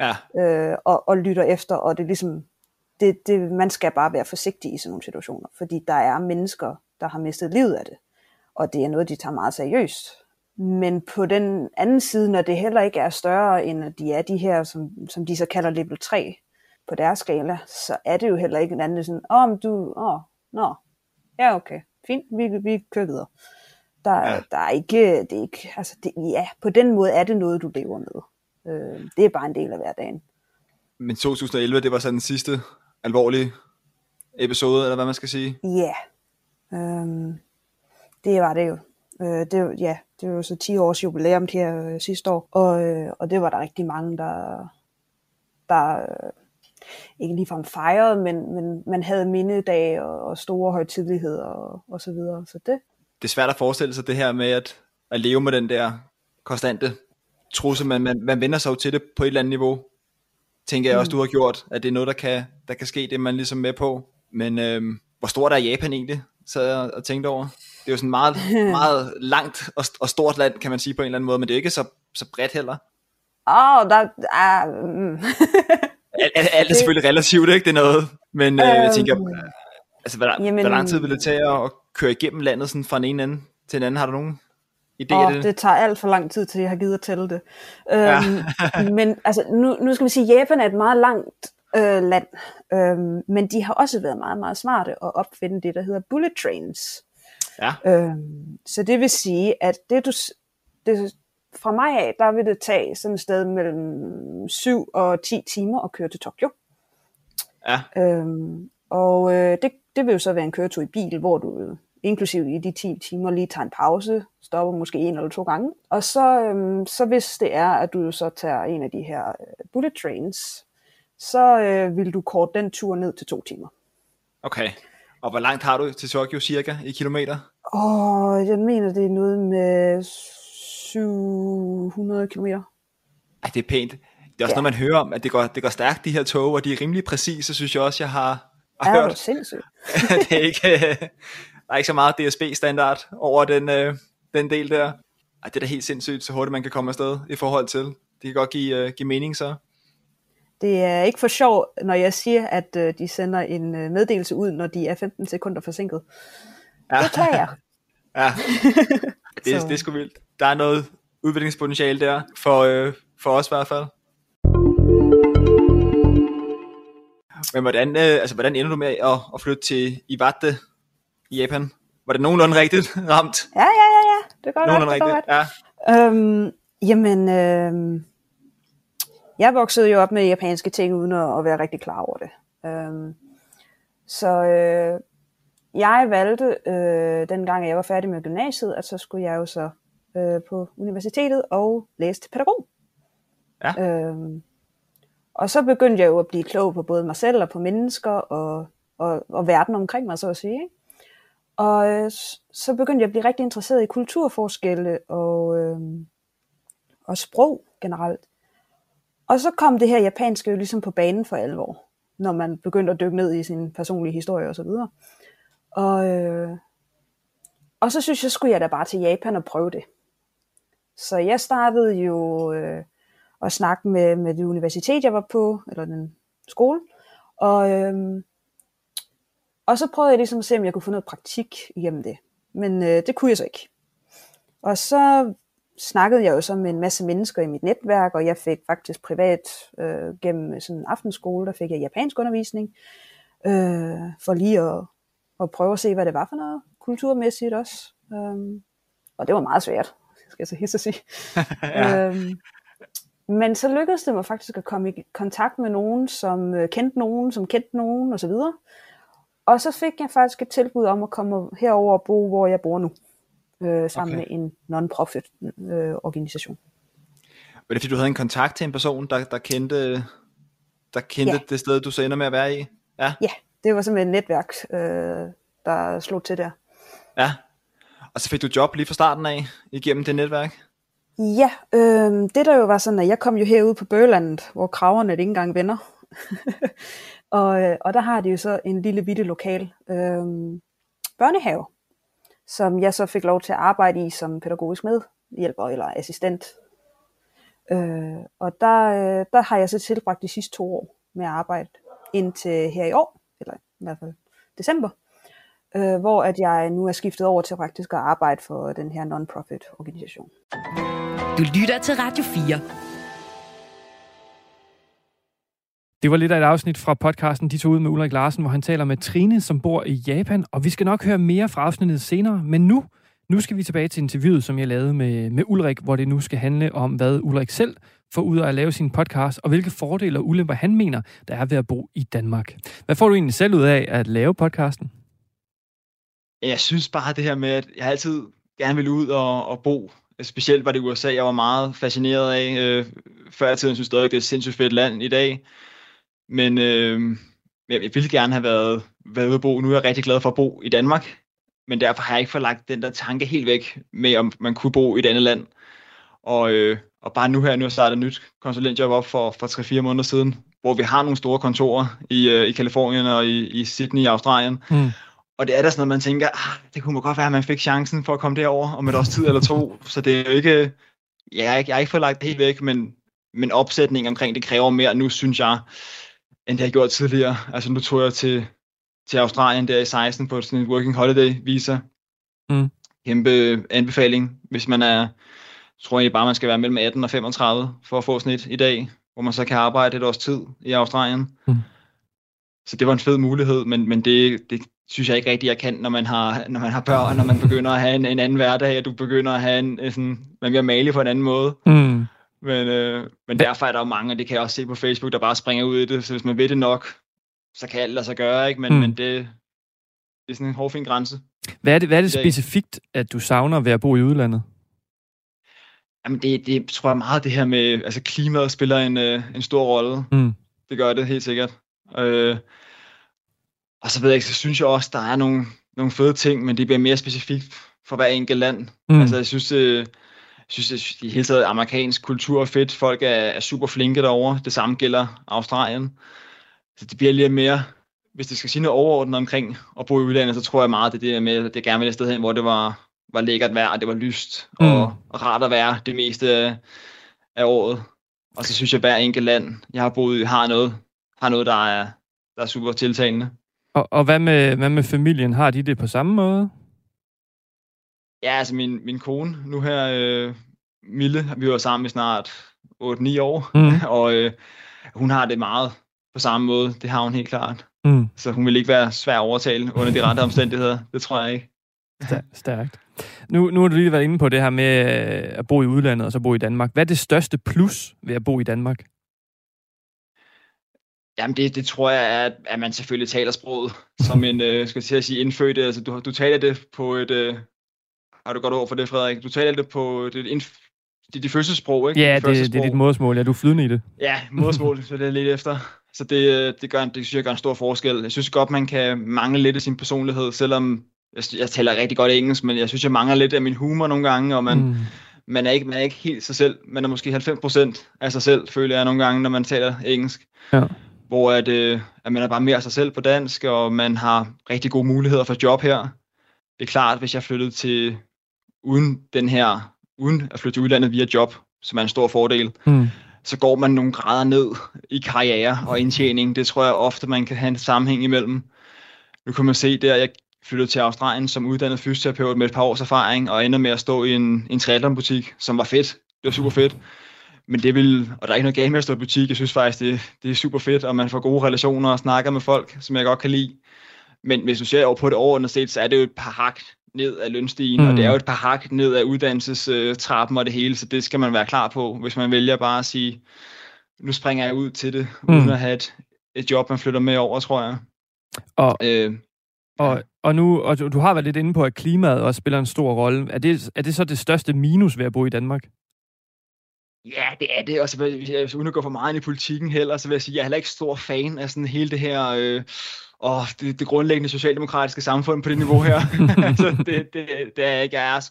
Ja, øh, og, og lytter efter, og det er ligesom, det, det, man skal bare være forsigtig i sådan nogle situationer, fordi der er mennesker, der har mistet livet af det, og det er noget, de tager meget seriøst. Men på den anden side, når det heller ikke er større, end at de er de her, som, som de så kalder level 3 på deres skala, så er det jo heller ikke en anden sådan, åh, oh, du, åh, oh, nå, ja okay, fint, vi, vi kører videre. Der, Ja. der er ikke, det er ikke, altså det, ja, på den måde er det noget, du lever med. Øh, det er bare en del af hverdagen. men 2011, det var så den sidste alvorlige episode, eller hvad man skal sige. Ja, øhm, det var det jo. Øh, det, ja, det var jo så 10 års jubilæum her øh, sidste år, og, øh, og det var der rigtig mange, der, der øh, ikke ligefrem fejrede, men, men man havde mindedage og, og store højtidligheder og, og så videre. Så det, Det er svært at forestille sig det her med at, at leve med den der konstante trussel, men man, man vender sig jo til det på et eller andet niveau. Tænker jeg også, du har gjort, at det er noget, der kan, der kan ske, det man ligesom med på. Men øhm, hvor stort er Japan egentlig, sad jeg og tænkte over. Det er jo sådan meget, [laughs] meget langt og, og stort land, kan man sige på en eller anden måde, men det er ikke så, så bredt heller. åh, oh, der er... Mm. [laughs] Alt, alt, alt er selvfølgelig relativt, ikke? Det er noget. Men øh, jeg tænker, øh, altså, hvor, Jamen, hvor lang tid vil det tage at, køre igennem landet sådan fra den ene ende til den anden? Har du nogen idé Og det? det tager alt for lang tid til, jeg har givet at tælle det. Øhm, [laughs] men altså, nu, nu skal vi sige, at Japan er et meget langt øh, land, øhm, men de har også været meget, meget smarte at opfinde det, der hedder bullet trains. Ja. Øhm, så det vil sige, at det du, det, fra mig af, der vil det tage sådan et sted mellem 7 og 10 timer at køre til Tokyo. Ja. Øhm, og øh, det, det vil jo så være en køretur i bil, hvor du øh, inklusiv i de 10 timer lige tager en pause, stopper måske en eller to gange. Og så, øhm, så hvis det er, at du jo så tager en af de her øh, bullet trains, så øh, vil du korte den tur ned til to timer. Okay. Og hvor langt har du til Tokyo cirka i kilometer? Og jeg mener, det er noget med 700 kilometer. Ej, det er pænt. Det er også Ja. ja. når man hører om, at det går, det går stærkt, de her tog, og de er rimelig præcise, synes jeg også, jeg har, har Er du hørt. sindssygt? [laughs] det er ikke, der er ikke så meget DSB-standard over den, øh, den del der. Ej, det er da helt sindssygt, så hurtigt man kan komme afsted i forhold til. Det kan godt give, øh, give mening så. Det er ikke for sjov, når jeg siger, at øh, de sender en øh, meddelelse ud, når de er 15 sekunder forsinket. Ja. Det kan jeg. [laughs] Ja, [laughs] det, er, det er sgu vildt. Der er noget udviklingspotentiale der, for, øh, for os i hvert fald. Men hvordan, øh, altså, hvordan ender du med at, at flytte til Iwate i Japan? Var det nogenlunde rigtigt ramt? Ja, ja, ja, ja. Det går. Nogenlunde Det går rigtigt, godt. ja. Øhm, jamen, øhm, jeg voksede jo op med japanske ting, uden at, at være rigtig klar over det. Øhm, så øh, jeg valgte, øh, dengang jeg var færdig med gymnasiet, at så skulle jeg jo så øh, på universitetet og læse til pædagog. Ja. Øhm, og så begyndte jeg jo at blive klog på både mig selv og på mennesker og, og, og verden omkring mig, så at sige. Ikke? Og øh, så begyndte jeg at blive rigtig interesseret i kulturforskelle og, øh, og sprog generelt. Og så kom det her japanske jo ligesom på banen for alvor, når man begyndte at dykke ned i sin personlige historie osv. Og, og, øh, og så synes jeg, skulle jeg da bare til Japan og prøve det. Så jeg startede jo øh, at snakke med, med det universitet, jeg var på, eller den skole. Og, øh, og så prøvede jeg ligesom at se, om jeg kunne få noget praktik igennem det. Men øh, det kunne jeg så ikke. Og så snakkede jeg jo så med en masse mennesker i mit netværk, og jeg fik faktisk privat øh, gennem sådan en aftenskole, der fik jeg japansk undervisning, øh, for lige at, at prøve at se, hvad det var for noget kulturmæssigt også. Um, og det var meget svært, skal jeg så hisse sige. [laughs] Ja. øhm, men så lykkedes det mig faktisk at komme i kontakt med nogen, som øh, kendte nogen, som kendte nogen osv. Og så fik jeg faktisk et tilbud om at komme herover og bo, hvor jeg bor nu, øh, sammen Okay. med en non-profit øh, organisation. Var det fordi, du havde en kontakt til en person, der, der kendte, der kendte Ja. det sted, du så ender med at være i? Ja. Ja, det var simpelthen et netværk, øh, der slog til der. Ja. Og så fik du job lige fra starten af, igennem det netværk? Ja, øh, det der jo var sådan, at jeg kom jo herud på Bøgelandet, hvor kraverne ikke engang vender. [laughs] og, øh, og der har de jo så en lille bitte lokal øh, børnehave, som jeg så fik lov til at arbejde i som pædagogisk medhjælper eller assistent. Øh, og der, øh, der har jeg så tilbragt de sidste to år med at arbejde indtil her i år, eller i hvert fald december, øh, hvor at jeg nu er skiftet over til praktisk at arbejde for den her non-profit organisation. Du lytter til Radio 4. Det var lidt af et afsnit fra podcasten De tog ud med Ulrik Larsen, hvor han taler med Trine, som bor i Japan. Og vi skal nok høre mere fra afsnittet senere. Men nu, nu skal vi tilbage til interviewet, som jeg lavede med, med Ulrik, hvor det nu skal handle om, hvad Ulrik selv får ud af at lave sin podcast, og hvilke fordele og ulemper han mener, der er ved at bo i Danmark. Hvad får du egentlig selv ud af at lave podcasten? Jeg synes bare det her med, at jeg altid gerne vil ud og, og bo. Specielt var det USA, jeg var meget fascineret af. Øh, før i tiden synes jeg stadig, det er et sindssygt fedt land i dag. Men øh, jeg ville gerne have været, været ude at bo. Nu er jeg rigtig glad for at bo i Danmark. Men derfor har jeg ikke forlagt den der tanke helt væk med, om man kunne bo i et andet land. Og, øh, og bare nu her, nu har jeg startet et nyt konsulentjob op for, for 3-4 måneder siden, hvor vi har nogle store kontorer i, øh, i Kalifornien og i, i Sydney i Australien. Mm. Og det er der sådan noget, man tænker, ah, det kunne godt være, at man fik chancen for at komme derover om et års tid eller to. Så det er jo ikke, ja, jeg, jeg har ikke fået lagt det helt væk, men, men opsætningen omkring det kræver mere nu, synes jeg, end det har gjort tidligere. Altså nu tog jeg til, til Australien der i 16 på sådan en working holiday visa. Mm. Kæmpe anbefaling, hvis man er, tror jeg bare, man skal være mellem 18 og 35 for at få sådan et i dag, hvor man så kan arbejde et års tid i Australien. Mm. Så det var en fed mulighed, men, men det, det synes jeg ikke rigtigt, jeg kan, når man har, når man har børn, når man begynder at have en, en anden hverdag, og du begynder at have en, sådan, man bliver male på en anden måde. Mm. Men, øh, men derfor er der jo mange, og det kan jeg også se på Facebook, der bare springer ud i det, så hvis man ved det nok, så kan alt lade sig gøre, ikke? Men, Mm. men det, det er sådan en hårfin grænse. Hvad er det, hvad er det specifikt, at du savner ved at bo i udlandet? Jamen det, det tror jeg meget det her med, altså klimaet spiller en, øh, en stor rolle. Mm. Det gør det helt sikkert. Øh, og så ved jeg ikke, så synes jeg også, der er nogle, nogle fede ting, men det bliver mere specifikt for hver enkelt land. Mm. Altså jeg synes, øh, jeg synes i hele taget amerikansk kultur er fedt. Folk er, er super flinke derovre. Det samme gælder Australien. Så det bliver lidt mere, hvis det skal sige noget overordnet omkring at bo i udlandet, så tror jeg meget, det er det med, at jeg gerne vil et sted hen, hvor det var, var lækkert vejr, og det var lyst Mm. og, rart at være det meste af, af året. Og så synes jeg, at hver enkelt land, jeg har boet i, har noget, har noget der, er, der er super tiltalende. Og, og hvad, med, hvad med familien? Har de det på samme måde? Ja, altså min, min kone, nu her, øh, Mille, vi var sammen i snart 8-9 år, Mm. [laughs] og øh, hun har det meget på samme måde. Det har hun helt klart. Mm. Så hun vil ikke være svær at overtale under de rette omstændigheder. [laughs] Det tror jeg ikke. Stær- Stærkt. Nu, nu har du lige været inde på det her med øh, at bo i udlandet og så bo i Danmark. Hvad er det største plus ved at bo i Danmark? Jamen det, det tror jeg er, at- man selvfølgelig taler sproget som [laughs] en, øh, skal jeg sige, indfødt. Altså du, du taler det på et, øh, har du godt ord for det, Frederik? Du taler det på det, indf- det, det første sprog, ikke? Ja, Dit første det, det er dit modersmål. Ja, du er flydende i det. Ja, modersmål, så det er lidt efter. Så det, øh, det, gør, det synes jeg gør en stor forskel. Jeg synes godt, man kan mangle lidt af sin personlighed, selvom jeg, jeg taler rigtig godt engelsk, men jeg synes, jeg mangler lidt af min humor nogle gange, og man, mm. Mm. man, er, ikke, man er ikke helt sig selv. Man er måske 90% af sig selv, føler jeg nogle gange, når man taler engelsk. Ja. Hvor at, øh, at man er bare mere sig selv på dansk, og man har rigtig gode muligheder for job her. Det er klart, hvis jeg flyttede til uden den her, uden at flytte til udlandet via job, som er en stor fordel, Mm. så går man nogle grader ned i karriere og indtjening. Det tror jeg ofte, man kan have en sammenhæng imellem. Nu kan man se der, jeg flyttede til Australien som uddannet fysioterapeut med et par års erfaring, og ender med at stå i en, en triathlonbutik, som var fedt. Det var super fedt. Men det vil, og der er ikke noget galt med at stå i butik, jeg synes faktisk, det, det er super fedt, og man får gode relationer og snakker med folk, som jeg godt kan lide. Men hvis du ser over på det overordnede set, så er det jo et par hak ned af lønstigen, mm. Mm. og det er jo et par hak ned af uddannelsestrappen og det hele, så det skal man være klar på, hvis man vælger bare at sige, nu springer jeg ud til det, Mm. uden at have et, et job, man flytter med over, tror jeg. Og, Øh, og, og, nu, og du, du har været lidt inde på, at klimaet også spiller en stor rolle. Er det, er det så det største minus ved at bo i Danmark? Ja, det er det. Og så uden at gå for meget ind i politikken heller, så vil jeg sige, at jeg er heller ikke stor fan af sådan hele det her... Øh, og det, det grundlæggende socialdemokratiske samfund på det niveau her. [laughs] altså, det, det, det er ikke. Jeg er,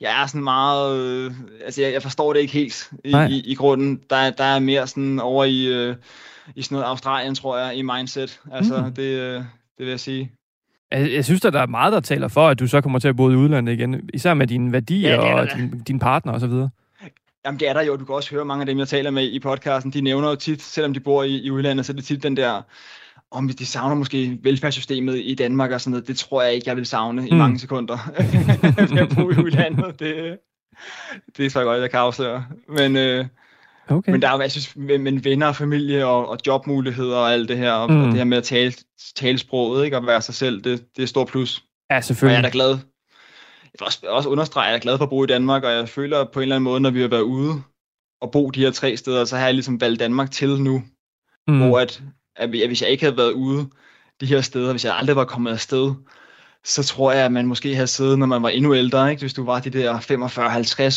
jeg er sådan meget... Øh, altså, jeg, jeg forstår det ikke helt i, i, i grunden. Der, der er mere sådan over i, øh, i sådan noget Australien, tror jeg, i mindset. Altså, mm. det, øh, det vil jeg sige. Jeg, jeg synes, at der er meget, der taler for, at du så kommer til at bo i udlandet igen. Især med dine værdier ja, og din, din partner og så videre. Jamen det er der jo. Du kan også høre mange af dem, jeg taler med i podcasten. De nævner jo tit, selvom de bor i, i udlandet, så er det tit den der om de savner måske velfærdssystemet i Danmark og sådan noget, det tror jeg ikke, jeg vil savne mm. i mange sekunder [laughs] ved at bo i udlandet. Det, det tror jeg godt, jeg kan afsløre. Men, øh, okay. men der er jo, jeg synes, men venner og familie og, og jobmuligheder og alt det her, og, mm. og det her med at tale, tale sproget, ikke, og være sig selv, det, det er stort plus. Ja, selvfølgelig. Og jeg er da glad. Jeg vil også, også understrege, at jeg er glad for at bo i Danmark, og jeg føler på en eller anden måde, når vi har været ude og bo de her tre steder, så har jeg ligesom valgt Danmark til nu, mm. hvor at at hvis jeg ikke havde været ude de her steder, hvis jeg aldrig var kommet afsted, så tror jeg, at man måske havde siddet, når man var endnu ældre, ikke? hvis du var de der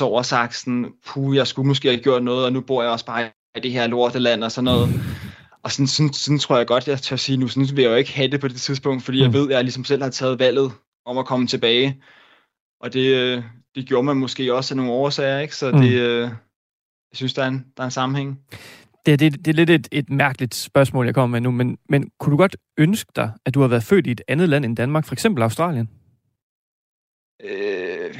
45-50 år og sagt sådan, puh, jeg skulle måske have gjort noget, og nu bor jeg også bare i det her lorteland og sådan noget. Og sådan, sådan, sådan tror jeg godt, jeg tør sige nu, sådan vil jeg jo ikke have det på det tidspunkt, fordi jeg mm. ved, at jeg ligesom selv har taget valget om at komme tilbage. Og det, øh, det gjorde man måske også af nogle årsager, ikke? så det, mm. jeg synes, der er en, der er en sammenhæng. Det, det, det er lidt et, et mærkeligt spørgsmål, jeg kommer med nu, men, men kunne du godt ønske dig, at du har været født i et andet land end Danmark, for eksempel Australien? Øh,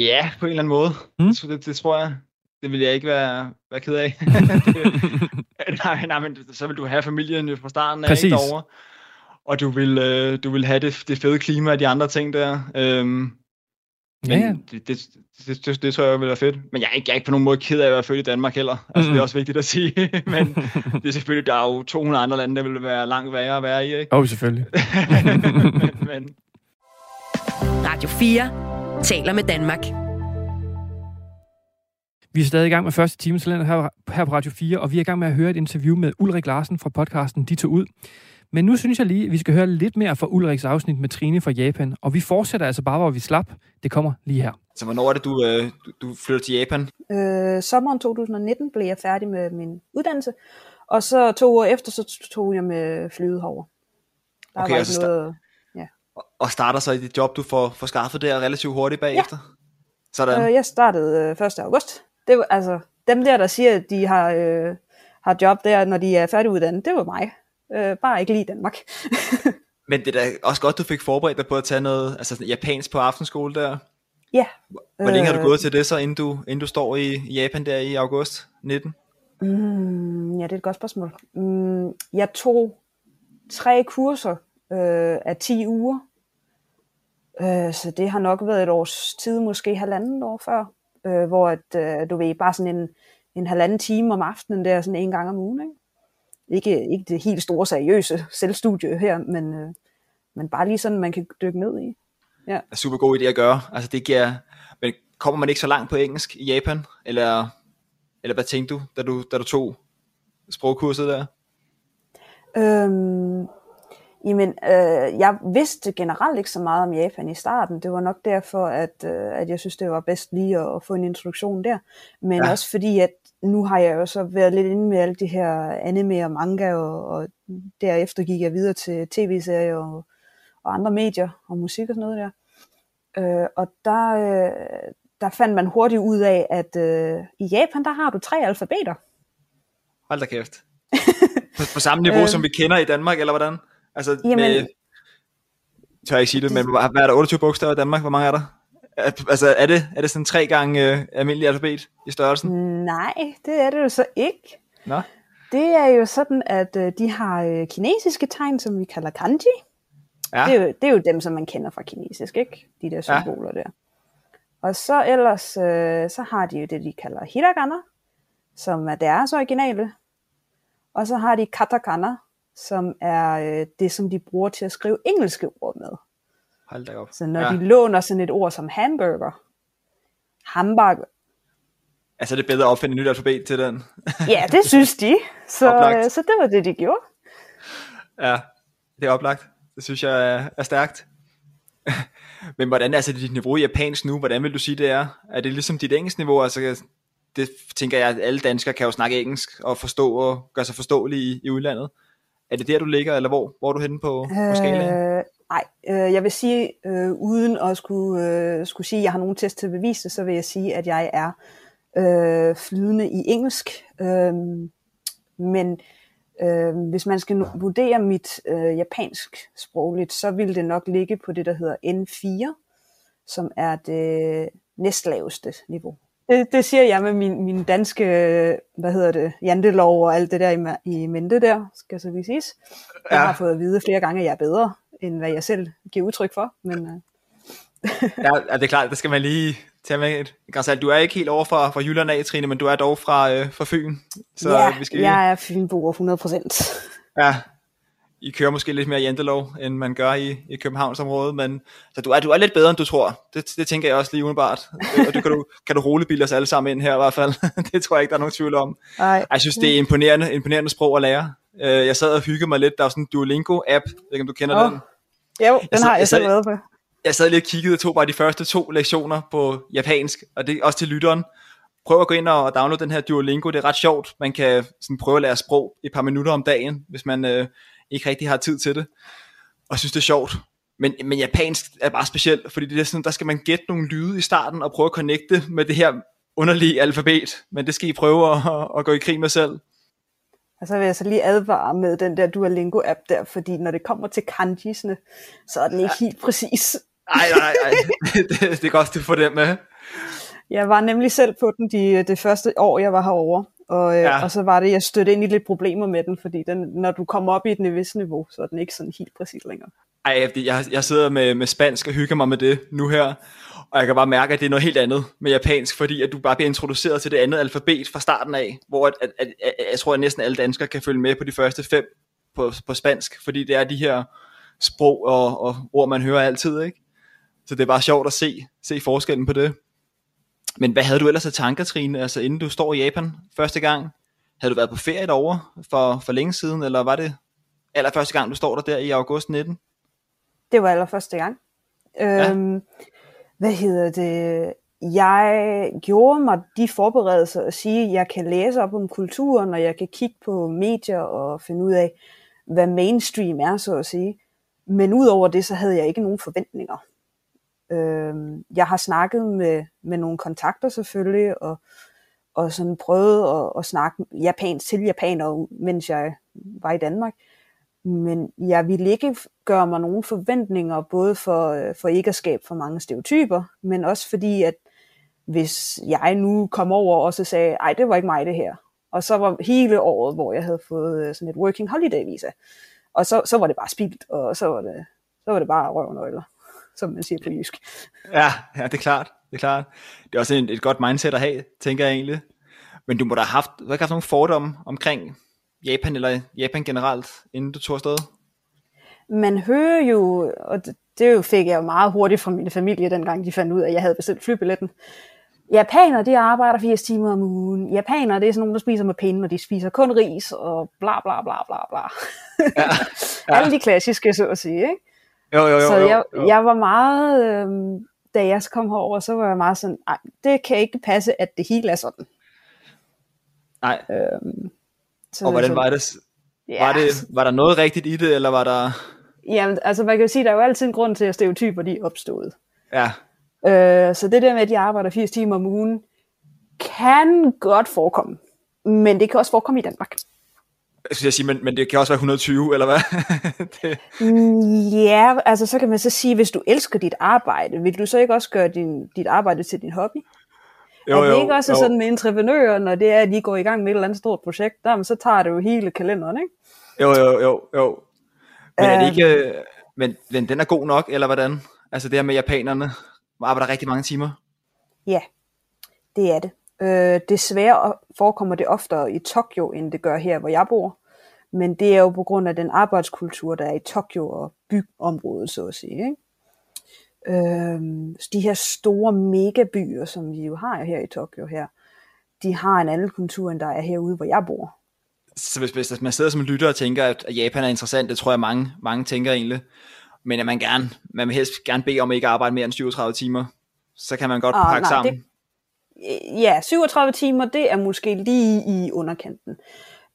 ja, på en eller anden måde. Mm? Det, det, det tror jeg. Det vil jeg ikke være, være ked af. det, [laughs] [laughs] nej, nej, men så vil du have familien jo fra starten af ikke derovre. Og du vil, øh, du vil have det, det fede klima og de andre ting der. Øhm, men ja. Det, det, det, det, det tror jeg vil være fedt. Men jeg er, ikke, jeg er ikke på nogen måde ked af at være født i Danmark heller. Altså, mm. det er også vigtigt at sige. [laughs] [laughs] Men det er selvfølgelig, der er jo 200 andre lande, der vil være langt værre at være i. Ikke? Åh, oh, selvfølgelig. men, [laughs] men. Radio 4 taler med Danmark. Vi er stadig i gang med første time her, her på Radio 4, og vi er i gang med at høre et interview med Ulrik Larsen fra podcasten De tog ud. Men nu synes jeg lige, at vi skal høre lidt mere fra Ulriks afsnit med Trine fra Japan. Og vi fortsætter altså bare, hvor vi slap. Det kommer lige her. Så hvornår er det, du, øh, du, flytter til Japan? Øh, sommeren 2019 blev jeg færdig med min uddannelse. Og så to år efter, så tog jeg med flyet herover. Der okay, var ikke noget, ja. Og starter så i dit job, du får, får skaffet der relativt hurtigt bagefter? Ja. Sådan. Øh, jeg startede øh, 1. august. Det var, altså, dem der, der siger, at de har, øh, har job der, når de er færdiguddannet, det var mig. Øh, bare ikke lige Danmark. [laughs] Men det er da også godt, du fik forberedt dig på at tage noget altså japansk på aftenskole der. Ja. Hvor længe har du gået til det så, inden du, inden du står i Japan der i august 19? Mm, ja, det er et godt spørgsmål. Mm, jeg tog tre kurser øh, af 10 uger. Øh, så det har nok været et års tid, måske halvanden år før. Øh, hvor at, øh, du ved, bare sådan en, en halvanden time om aftenen der, sådan en gang om ugen. Ikke? Ikke, ikke det helt store seriøse selvstudie her, men, øh, men bare lige sådan, man kan dykke ned i. Ja. Det er super god idé at gøre. Altså det giver, men kommer man ikke så langt på engelsk i Japan? Eller, eller hvad tænkte du, da du, da du tog sprogkurset der? Øhm, jamen, øh, jeg vidste generelt ikke så meget om Japan i starten. Det var nok derfor, at, øh, at jeg synes, det var bedst lige at, at få en introduktion der. Men ja. også fordi, at nu har jeg jo så været lidt inde med alle de her anime og manga, og, og derefter gik jeg videre til tv-serier og, og andre medier og musik og sådan noget der. Øh, og der, øh, der fandt man hurtigt ud af, at øh, i Japan, der har du tre alfabeter. Hold da kæft. [laughs] på, på samme niveau, øh, som vi kender i Danmark, eller hvordan? Altså, jamen, med, tør jeg ikke sige det, men hvad er der 28 bogstaver i Danmark? Hvor mange er der? Altså, er det, er det sådan tre gange øh, almindelig alfabet i størrelsen? Nej, det er det jo så ikke. Nå? Det er jo sådan, at øh, de har øh, kinesiske tegn, som vi kalder kanji. Ja. Det, er jo, det er jo dem, som man kender fra kinesisk, ikke? De der symboler ja. der. Og så ellers, øh, så har de jo det, de kalder hiragana, som er deres originale. Og så har de katakana, som er øh, det, som de bruger til at skrive engelske ord med. Hold da op. Så når ja. de låner sådan et ord som hamburger, hamburger, Altså det er bedre at opfinde et nyt alfabet til den. [laughs] ja, det synes de. Så, øh, så det var det, de gjorde. Ja, det er oplagt. Det synes jeg er, er stærkt. [laughs] Men hvordan er altså dit niveau i japansk nu? Hvordan vil du sige, det er? Er det ligesom dit engelsk niveau? Altså, det tænker jeg, at alle danskere kan jo snakke engelsk og forstå og gøre sig forståelige i, i udlandet. Er det der, du ligger, eller hvor, hvor er du henne på, på skalaen? Øh, nej, øh, jeg vil sige, øh, uden at skulle, øh, skulle sige, at jeg har nogen test til at bevise det, så vil jeg sige, at jeg er øh, flydende i engelsk. Øh, men øh, hvis man skal vurdere mit øh, japansk sprogligt, så vil det nok ligge på det, der hedder N4, som er det næstlaveste niveau. Det, det siger jeg med min, min danske, øh, hvad hedder det, jantelov og alt det der i, i mente der, skal så lige siges. Jeg Ja. har fået at vide flere gange, at jeg er bedre, end hvad jeg selv giver udtryk for. Men øh, [laughs] Ja, ja, det er klart, det skal man lige tage med et grænsalt. Du er ikke helt over fra, fra Jylland af, Trine, men du er dog fra, øh, fra Fyn. Så ja, vi skal jeg er fynboer 100 procent. [laughs] Ja, I kører måske lidt mere jantelov, end man gør i, i Københavnsområdet, men så du er, du er lidt bedre, end du tror. Det, det tænker jeg også lige umiddelbart. Og det kan du, kan du roligt bilde os alle sammen ind her i hvert fald. [laughs] det tror jeg ikke, der er nogen tvivl om. Nej. Jeg synes, det er imponerende, imponerende sprog at lære. Øh, Jeg sad og hyggede mig lidt. Der er sådan en Duolingo-app. Jeg ved ikke, om du kender Åh. den. Jo, den sad- har jeg jeg selv været på. Jeg sad lige og kiggede og tog bare de første to lektioner på japansk, og det er også til lytteren. Prøv at gå ind og downloade den her Duolingo, det er ret sjovt. Man kan sådan prøve at lære sprog et par minutter om dagen, hvis man øh, ikke rigtig har tid til det, og synes det er sjovt. Men, men japansk er bare specielt, fordi det er sådan, der skal man gætte nogle lyde i starten, og prøve at connecte med det her underlige alfabet, men det skal I prøve at, at gå i krig med selv. Og så vil jeg så lige advare med den der Duolingo-app der, fordi når det kommer til kanjisne, så er den ikke helt præcis. Nej, nej, nej, [laughs] det, det er godt, du får det med. Jeg var nemlig selv på den de, det første år, jeg var herovre. Og, Ja. ja. og så var det, jeg stødte ind i lidt problemer med den, fordi den, når du kommer op i et vis niveau, så er den ikke sådan helt præcis længere. Ej, jeg, jeg sidder med, med spansk og hygger mig med det nu her, og jeg kan bare mærke, at det er noget helt andet med japansk, fordi at du bare bliver introduceret til det andet alfabet fra starten af, hvor at, at, at, at, jeg tror, at næsten alle danskere kan følge med på de første fem på, på spansk, fordi det er de her sprog og, og ord, man hører altid, ikke? Så det er bare sjovt at se, se forskellen på det. Men hvad havde du ellers af tanker, Trine, altså inden du står i Japan første gang? Havde du været på ferie derovre for, for længe siden, eller var det allerførste gang, du står der der i august 19? Det var allerførste gang. Ja. Hvad hedder det? Jeg gjorde mig de forberedelser at sige, at jeg kan læse op om kulturen, og jeg kan kigge på medier og finde ud af, hvad mainstream er, så at sige. Men udover det, så havde jeg ikke nogen forventninger. Øhm, jeg har snakket med, med nogle kontakter selvfølgelig, og, og sådan prøvet at, at snakke japansk til japanere, mens jeg var i Danmark. Men jeg ville ikke gøre mig nogen forventninger, både for, øh, for ikke at skabe for mange stereotyper, men også fordi, at hvis jeg nu kom over og så sagde, ej, det var ikke mig det her, og så var hele året, hvor jeg havde fået øh, sådan et working holiday visa, og så, så var det bare spildt, og så var det, så var det bare røvnøgler, som man siger på jysk. Ja, ja, det er klart. Det er klart. Det er også et, et godt mindset at have, tænker jeg egentlig. Men du må da have haft, du har ikke haft nogle fordomme omkring Japan eller Japan generelt, inden du tog afsted? Man hører jo, og det, det jo fik jeg jo meget hurtigt fra min familie, dengang de fandt ud af, at jeg havde bestilt flybilletten. Japanere, de arbejder 80 timer om ugen. Japanere, det er sådan nogen, der spiser med pinde, og de spiser kun ris, og bla bla bla bla bla. Ja. [laughs] Alle de klassiske, så at sige. Ikke? Jo, jo, jo. så jo, jeg, jo. jeg var meget, øhm, da jeg kom herover, så var jeg meget sådan, nej, det kan ikke passe, at det hele er sådan. Nej, Så, og hvordan var det? Ja, Var, det, var der noget rigtigt i det, eller var der... Jamen, altså man kan jo sige, der er jo altid en grund til, at stereotyper de er opstået. Ja, Øh, så det der med, at de arbejder 80 timer om ugen, kan godt forekomme. Men det kan også forekomme i Danmark. jeg skulle sige, men, men det kan også være 120, eller hvad? [laughs] det, Ja, altså så kan man så sige, hvis du elsker dit arbejde, vil du så ikke også gøre din, dit arbejde til din hobby? Jo, er det jo, ikke også jo. sådan med entreprenører, når det er, at de går i gang med et eller andet stort projekt, der, så tager det jo hele kalenderen, ikke? Jo, jo, jo, jo. Men er det Øhm. ikke... øh, Men, men den er god nok, eller hvordan? Altså det her med japanerne, arbejder rigtig mange timer. Ja, det er det. Øh, desværre forekommer det oftere i Tokyo, end det gør her, hvor jeg bor. Men det er jo på grund af den arbejdskultur, der er i Tokyo og byområdet, så at sige. Ikke? Så de her store megabyer, som vi jo har her i Tokyo her, de har en anden kultur, end der er herude, hvor jeg bor. Så hvis, hvis man sidder som lytter og tænker, at Japan er interessant, det tror jeg mange, mange tænker egentlig, men at man gerne, man vil helst gerne bede om at ikke arbejde mere end 37 timer, så kan man godt Ah, pakke nej, sammen. det- Øh, ja, 37 timer, det er måske lige i underkanten.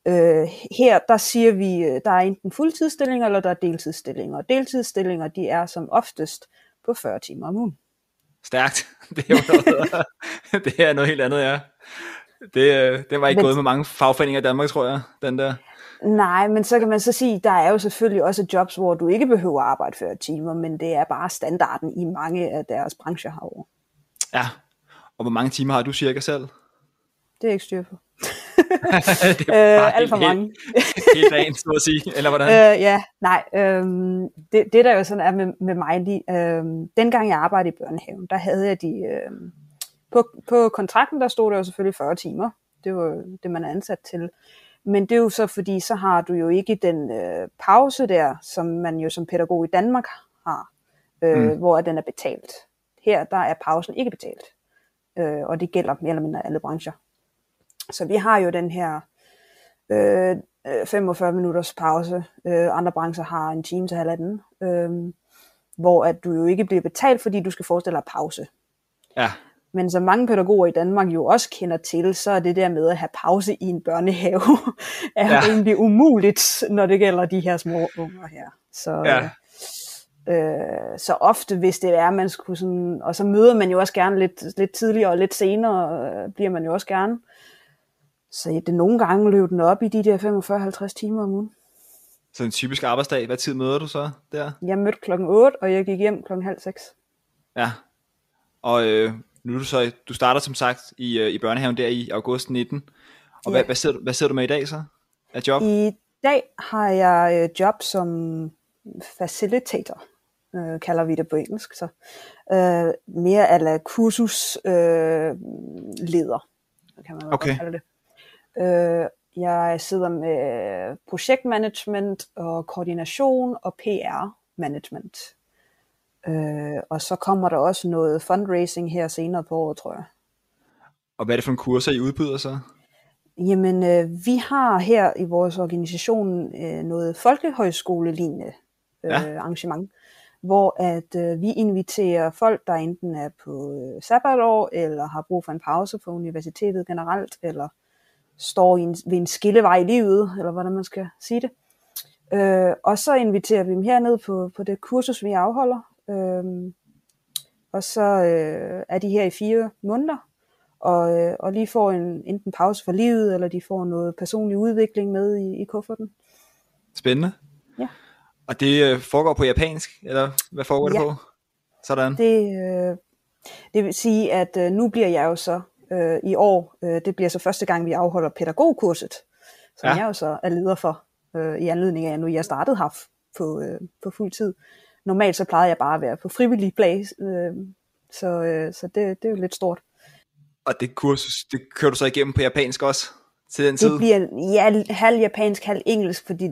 Øh, her, der siger vi, øh, der er enten fuldtidsstillinger, eller der er deltidsstillinger. Og deltidsstillinger, de er som oftest på 40 timer om ugen. Stærkt. [laughs] Det er, jo noget, det er noget helt andet, ja. Det, øh, det var ikke Men- gået med mange fagforeninger i Danmark, tror jeg, den der. Nej, men så kan man så sige, der er jo selvfølgelig også jobs, hvor du ikke behøver at arbejde 40 timer, men det er bare standarden i mange af deres brancher herovre. Ja. Og hvor mange timer har du cirka selv? Det er ikke styr på. Øh, alt for mange. Hele dagen, så at sige. Eller hvordan? Øh, ja, nej. Øhm, det, det der jo sådan er med, med mig lige, øhm, dengang jeg arbejdede i børnehaven, der havde jeg de, øhm, på, på kontrakten der stod der jo selvfølgelig 40 timer. Det var det, man er ansat til. Men det er jo så fordi, så har du jo ikke den øh, pause der, som man jo som pædagog i Danmark har, øh, mm. hvor den er betalt. Her der er pausen ikke betalt, øh, og det gælder mere eller mindre alle brancher. Så vi har jo den her øh, øh, 45 minutters pause. Øh, andre brancher har en time til halvanden, øh, hvor at du jo ikke bliver betalt, fordi du skal forestille dig pause. Ja. Men som mange pædagoger i Danmark jo også kender til, så er det der med at have pause i en børnehave, [laughs] er Ja. rimelig umuligt, når det gælder de her små unger her. Så, Ja. øh, så ofte, hvis det er, man skulle sådan, og så møder man jo også gerne lidt, lidt tidligere og lidt senere, øh, bliver man jo også gerne. Så det nogle gange løb den op i de der 45-50 timer om ugen. Så en typisk arbejdsdag, hvad tid møder du så der? Jeg mødte klokken 8, og jeg gik hjem klokken halv 6. Ja. Og øh, nu er du så, du starter som sagt i, øh, i børnehaven der i august 19. Og Ja. hvad, hvad, sidder, du- hvad sidder du med i dag så? Af job? I dag har jeg øh, job som facilitator, øh, kalder vi det på engelsk. Så. Øh, mere ala kursusleder, øh, leder, kan man Okay. kalde det. Øh, jeg sidder med projektmanagement og koordination og PR-management. Øh, og så kommer der også noget fundraising her senere på året, tror jeg. Og hvad er det for en kurser, I udbyder så? Jamen, øh, vi har her i vores organisation øh, noget folkehøjskole-lignende øh, Ja. arrangement, hvor at øh, vi inviterer folk, der enten er på øh, sabbatår, eller har brug for en pause på universitetet generelt, eller står i en, ved en skillevej i livet, eller hvordan man skal sige det. Øh, og så inviterer vi dem herned på, på det kursus, vi afholder. Øh, og så øh, er de her i fire måneder, og, øh, og lige får en, enten pause for livet, eller de får noget personlig udvikling med i, i kufferten. Spændende. Ja. Og det øh, foregår på japansk, eller hvad foregår det Ja. på? Sådan. Det, øh, det vil sige, at øh, nu bliver jeg jo så øh, i år, øh, det bliver så første gang, vi afholder pædagogkurset, som Ja. jeg jo så er leder for, øh, i anledning af, at nu jeg startede her på, øh, på fuld tid. Normalt så plejede jeg bare at være på frivillig plads, øh, så, øh, så det, det er jo lidt stort. Og det kursus, det kører du så igennem på japansk også til den tid? Det bliver ja, halv japansk, halv engelsk, fordi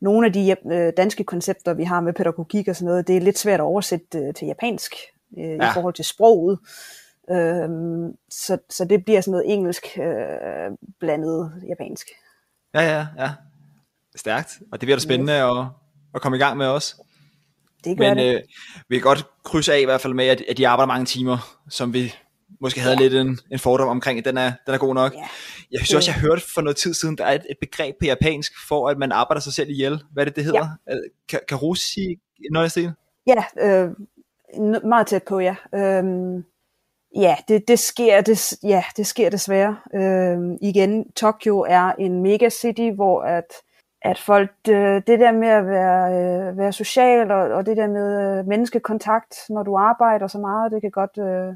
nogle af de øh, danske koncepter, vi har med pædagogik og sådan noget, det er lidt svært at oversætte øh, til japansk øh. Ja. i forhold til sproget. Øhm, så, så det bliver sådan noget engelsk øh, blandet japansk. Ja, ja, ja. Stærkt. Og det bliver da spændende at, at komme i gang med også. Det gør Men det. øh, vi kan godt krydse af i hvert fald med, at, at de arbejder mange timer, som vi måske havde ja. lidt en, en fordom omkring. Den er, den er god nok. Ja. Jeg synes også, jeg hørte for noget tid siden, der er et, et begreb på japansk for, at man arbejder sig selv ihjel. Hvad er det, det hedder? Ja. Kan, kan Rose sige noget stil? Ja, øh, meget tæt på, ja. Øhm, ja, det, det, sker, det, ja, det sker desværre. Øh, igen, Tokyo er en megacity, hvor at, at folk, det der med at være, øh, være social, og, og det der med øh, menneskekontakt, når du arbejder så meget, det kan godt øh,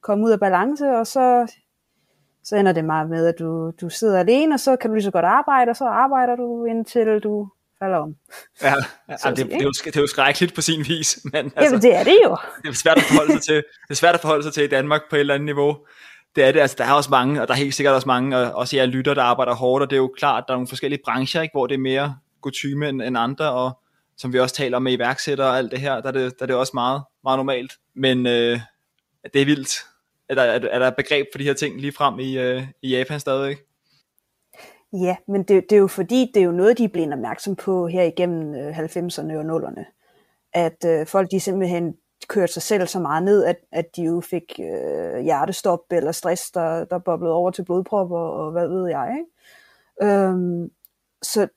komme ud af balance, og så, så ender det meget med, at du, du sidder alene, og så kan du lige så godt arbejde, og så arbejder du indtil du falder om. Ja, ja Så at det, det, er jo, det er jo skrækkeligt på sin vis, [laughs] men altså, Jamen, det er det jo. det er svært at forholde sig til. Det er svært at forholde sig til i Danmark på et eller andet niveau. Det er det, altså der er også mange, og der er helt sikkert også mange, og også jeg lytter, der arbejder hårdt, og det er jo klart, der er nogle forskellige brancher, ikke, hvor det er mere kutyme end, end andre, og som vi også taler om med iværksættere og alt det her, der er det, der er det også meget, meget normalt. Men øh, det er vildt. Er der, er, der- er begreb for de her ting lige frem i, øh, i Japan stadigvæk? Ja, men det, det er jo fordi, det er jo noget, de er blevet opmærksom på her igennem øh, 90'erne og 0'erne. At øh, folk de simpelthen kørte sig selv så meget ned, at, at de jo fik øh, hjertestop eller stress, der, der boblede over til blodpropper og hvad ved jeg. Ikke? Øhm, så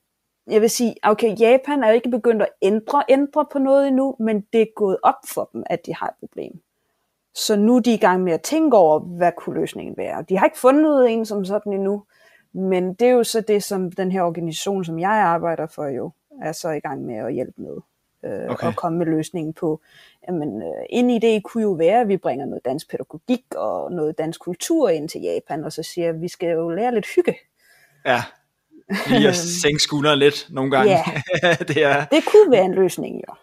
jeg vil sige, okay, Japan er jo ikke begyndt at ændre, ændre på noget endnu, men det er gået op for dem, at de har et problem. Så nu er de i gang med at tænke over, hvad kunne løsningen være. De har ikke fundet en som sådan endnu, men det er jo så det, som den her organisation, som jeg arbejder for jo, er så i gang med at hjælpe med. Øh, okay. Og komme med løsningen på, jamen øh, en idé kunne jo være, at vi bringer noget dansk pædagogik og noget dansk kultur ind til Japan, og så siger at vi skal jo lære lidt hygge. Ja, lige at [laughs] sænke skulderen lidt nogle gange. Ja, [laughs] det, er, det kunne være en løsning jo.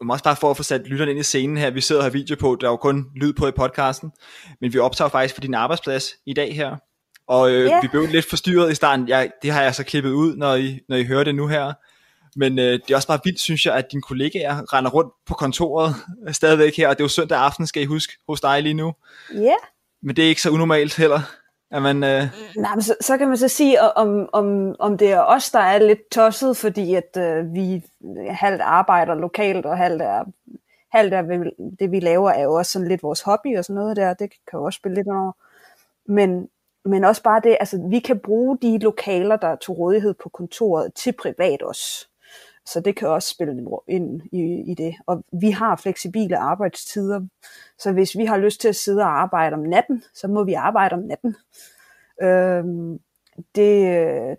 Men også bare for at få sat lytterne ind i scenen her. Vi sidder og har video på, der er jo kun lyd på i podcasten, men vi optager faktisk på din arbejdsplads i dag her. Og øh, yeah. vi blev lidt forstyrret i starten. Jeg, det har jeg så klippet ud, når I, når I hører det nu her. Men øh, det er også bare vildt, synes jeg, at dine kollegaer render rundt på kontoret stadigvæk her. Og det er jo søndag aften, skal I huske, hos dig lige nu. Ja. Yeah. Men det er ikke så unormalt heller. At man, øh... Nej, men så, så kan man så sige, om, om, om det er os, der er lidt tosset, fordi at øh, vi halvt arbejder lokalt, og halvt er, halvt er det, vi laver, er jo også sådan lidt vores hobby og sådan noget der. Det kan jo også spille lidt over. Men, men også bare det, altså vi kan bruge de lokaler, der er til rådighed på kontoret, til privat også. Så det kan også spille ind i, i det. Og vi har fleksible arbejdstider, så hvis vi har lyst til at sidde og arbejde om natten, så må vi arbejde om natten. Øhm, det,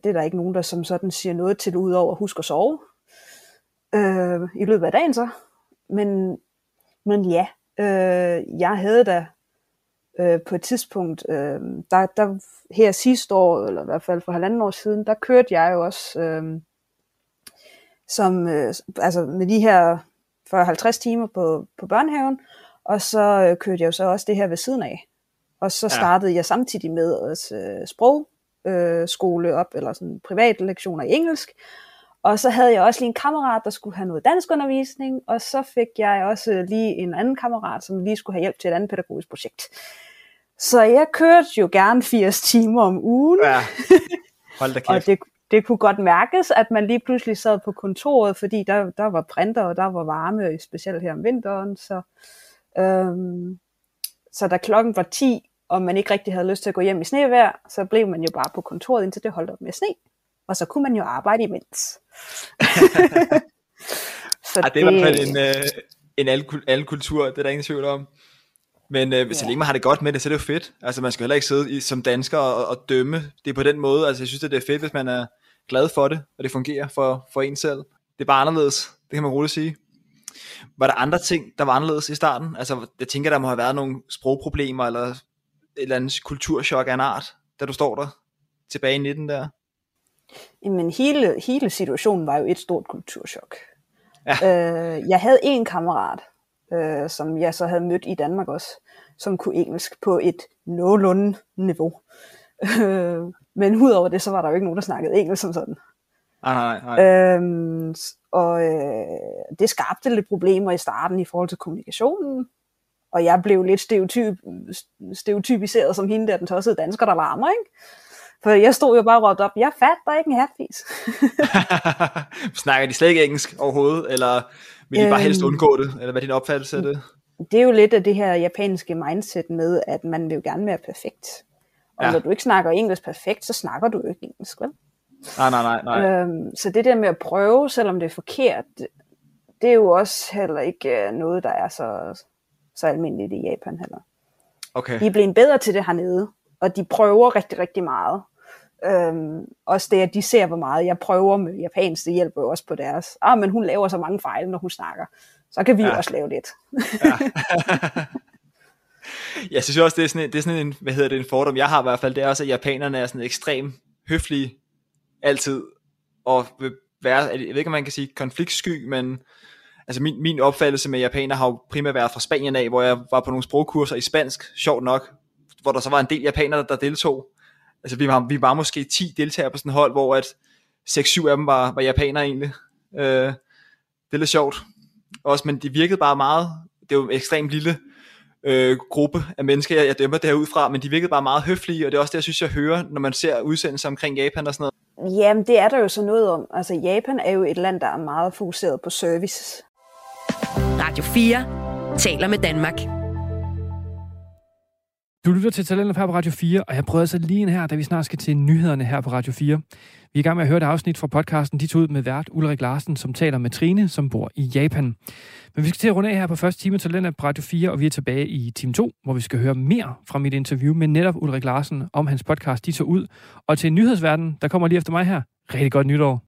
det er der ikke nogen, der som sådan siger noget til, udover at huske at sove øh, i løbet af dagen så. Men, men ja, øh, jeg havde da øh, på et tidspunkt, øh, der, der her sidste år, eller i hvert fald for halvanden år siden, der kørte jeg jo også øh, som, øh, altså med de her 40-50 timer på, på børnehaven, og så øh, kørte jeg jo så også det her ved siden af. Og så startede ja. jeg samtidig med også øh, sprogskole øh, op, eller sådan private lektioner i engelsk. Og så havde jeg også lige en kammerat, der skulle have noget danskundervisning, og så fik jeg også lige en anden kammerat, som lige skulle have hjælp til et andet pædagogisk projekt. Så jeg kørte jo gerne 80 timer om ugen. Ja. [laughs] Hold da kæft. og det, det kunne godt mærkes, at man lige pludselig sad på kontoret, fordi der, der var printer, og der var varme, specielt her om vinteren. Så, øhm, så da klokken var 10, og man ikke rigtig havde lyst til at gå hjem i snevejr, så blev man jo bare på kontoret, indtil det holdt op med sne. Og så kunne man jo arbejde imens. [laughs] så ja, det er i hvert fald en, øh, en al, kultur, det er der ingen tvivl om. Men øh, så længe man har det godt med det, så er det jo fedt. Altså man skal heller ikke sidde i, som dansker og, og dømme det på den måde. Altså jeg synes, det er fedt, hvis man er glad for det, og det fungerer for, for en selv. Det er bare anderledes, det kan man roligt sige. Var der andre ting, der var anderledes i starten? Altså jeg tænker, der må have været nogle sprogproblemer, eller et eller andet kulturschok af en art, da du står der tilbage i 19 der? Jamen hele, hele situationen var jo et stort kulturschok. Ja. Øh, jeg havde en kammerat, øh, som jeg så havde mødt i Danmark også, som kunne engelsk på et nogenlunde niveau. Øh, men udover det, så var der jo ikke nogen, der snakkede engelsk som sådan. Nej, nej, nej. Øhm, og øh, det skabte lidt problemer i starten i forhold til kommunikationen. Og jeg blev lidt stereotyp, stereotypiseret som hende der, den tossede dansker, der larmer, ikke? For jeg stod jo bare og råbte op, jeg fatter ikke en hatfis. [laughs] Snakker de slet ikke engelsk overhovedet, eller vil de bare helst øhm, undgå det, eller hvad er din opfattelse af det? Det er jo lidt af det her japanske mindset med, at man vil jo gerne være perfekt. Og ja. når du ikke snakker engelsk perfekt, så snakker du jo ikke engelsk, vel? Nej, nej, nej. nej. Øhm, så det der med at prøve, selvom det er forkert, det er jo også heller ikke øh, noget, der er så, så almindeligt i Japan heller. Okay. De er blevet bedre til det hernede, og de prøver rigtig, rigtig meget. Øhm, også det, at de ser, hvor meget jeg prøver med japansk, det hjælper jo også på deres. Ah, men hun laver så mange fejl, når hun snakker. Så kan vi ja. også lave lidt. ja. [laughs] jeg synes også, det er sådan, det er sådan en, hvad hedder det, en fordom, jeg har i hvert fald, det er også, at japanerne er sådan ekstremt høflige altid, og vil være, jeg ved ikke, om man kan sige konfliktsky, men altså min, min opfattelse med japaner har jo primært været fra Spanien af, hvor jeg var på nogle sprogkurser i spansk, sjovt nok, hvor der så var en del japanere, der deltog, altså vi var, vi var måske 10 deltagere på sådan et hold, hvor at 6-7 af dem var, var japanere egentlig. Øh, det er lidt sjovt. Også, men de virkede bare meget, det er jo en ekstremt lille øh, gruppe af mennesker, jeg, jeg dømmer derudfra, men de virkede bare meget høflige, og det er også det, jeg synes, jeg hører, når man ser udsendelser omkring Japan og sådan noget. Jamen, det er der jo så noget om. Altså, Japan er jo et land, der er meget fokuseret på service. Radio 4 taler med Danmark. Du lytter til Talentet her på Radio 4, og jeg prøver altså lige en her, da vi snart skal til nyhederne her på Radio 4. Vi er i gang med at høre et afsnit fra podcasten De tog ud med vært Ulrik Larsen, som taler med Trine, som bor i Japan. Men vi skal til at runde af her på første time Talentet på Radio 4, og vi er tilbage i time 2, hvor vi skal høre mere fra mit interview med netop Ulrik Larsen om hans podcast De tog ud. Og til nyhedsverdenen, der kommer lige efter mig her. Rigtig godt nytår.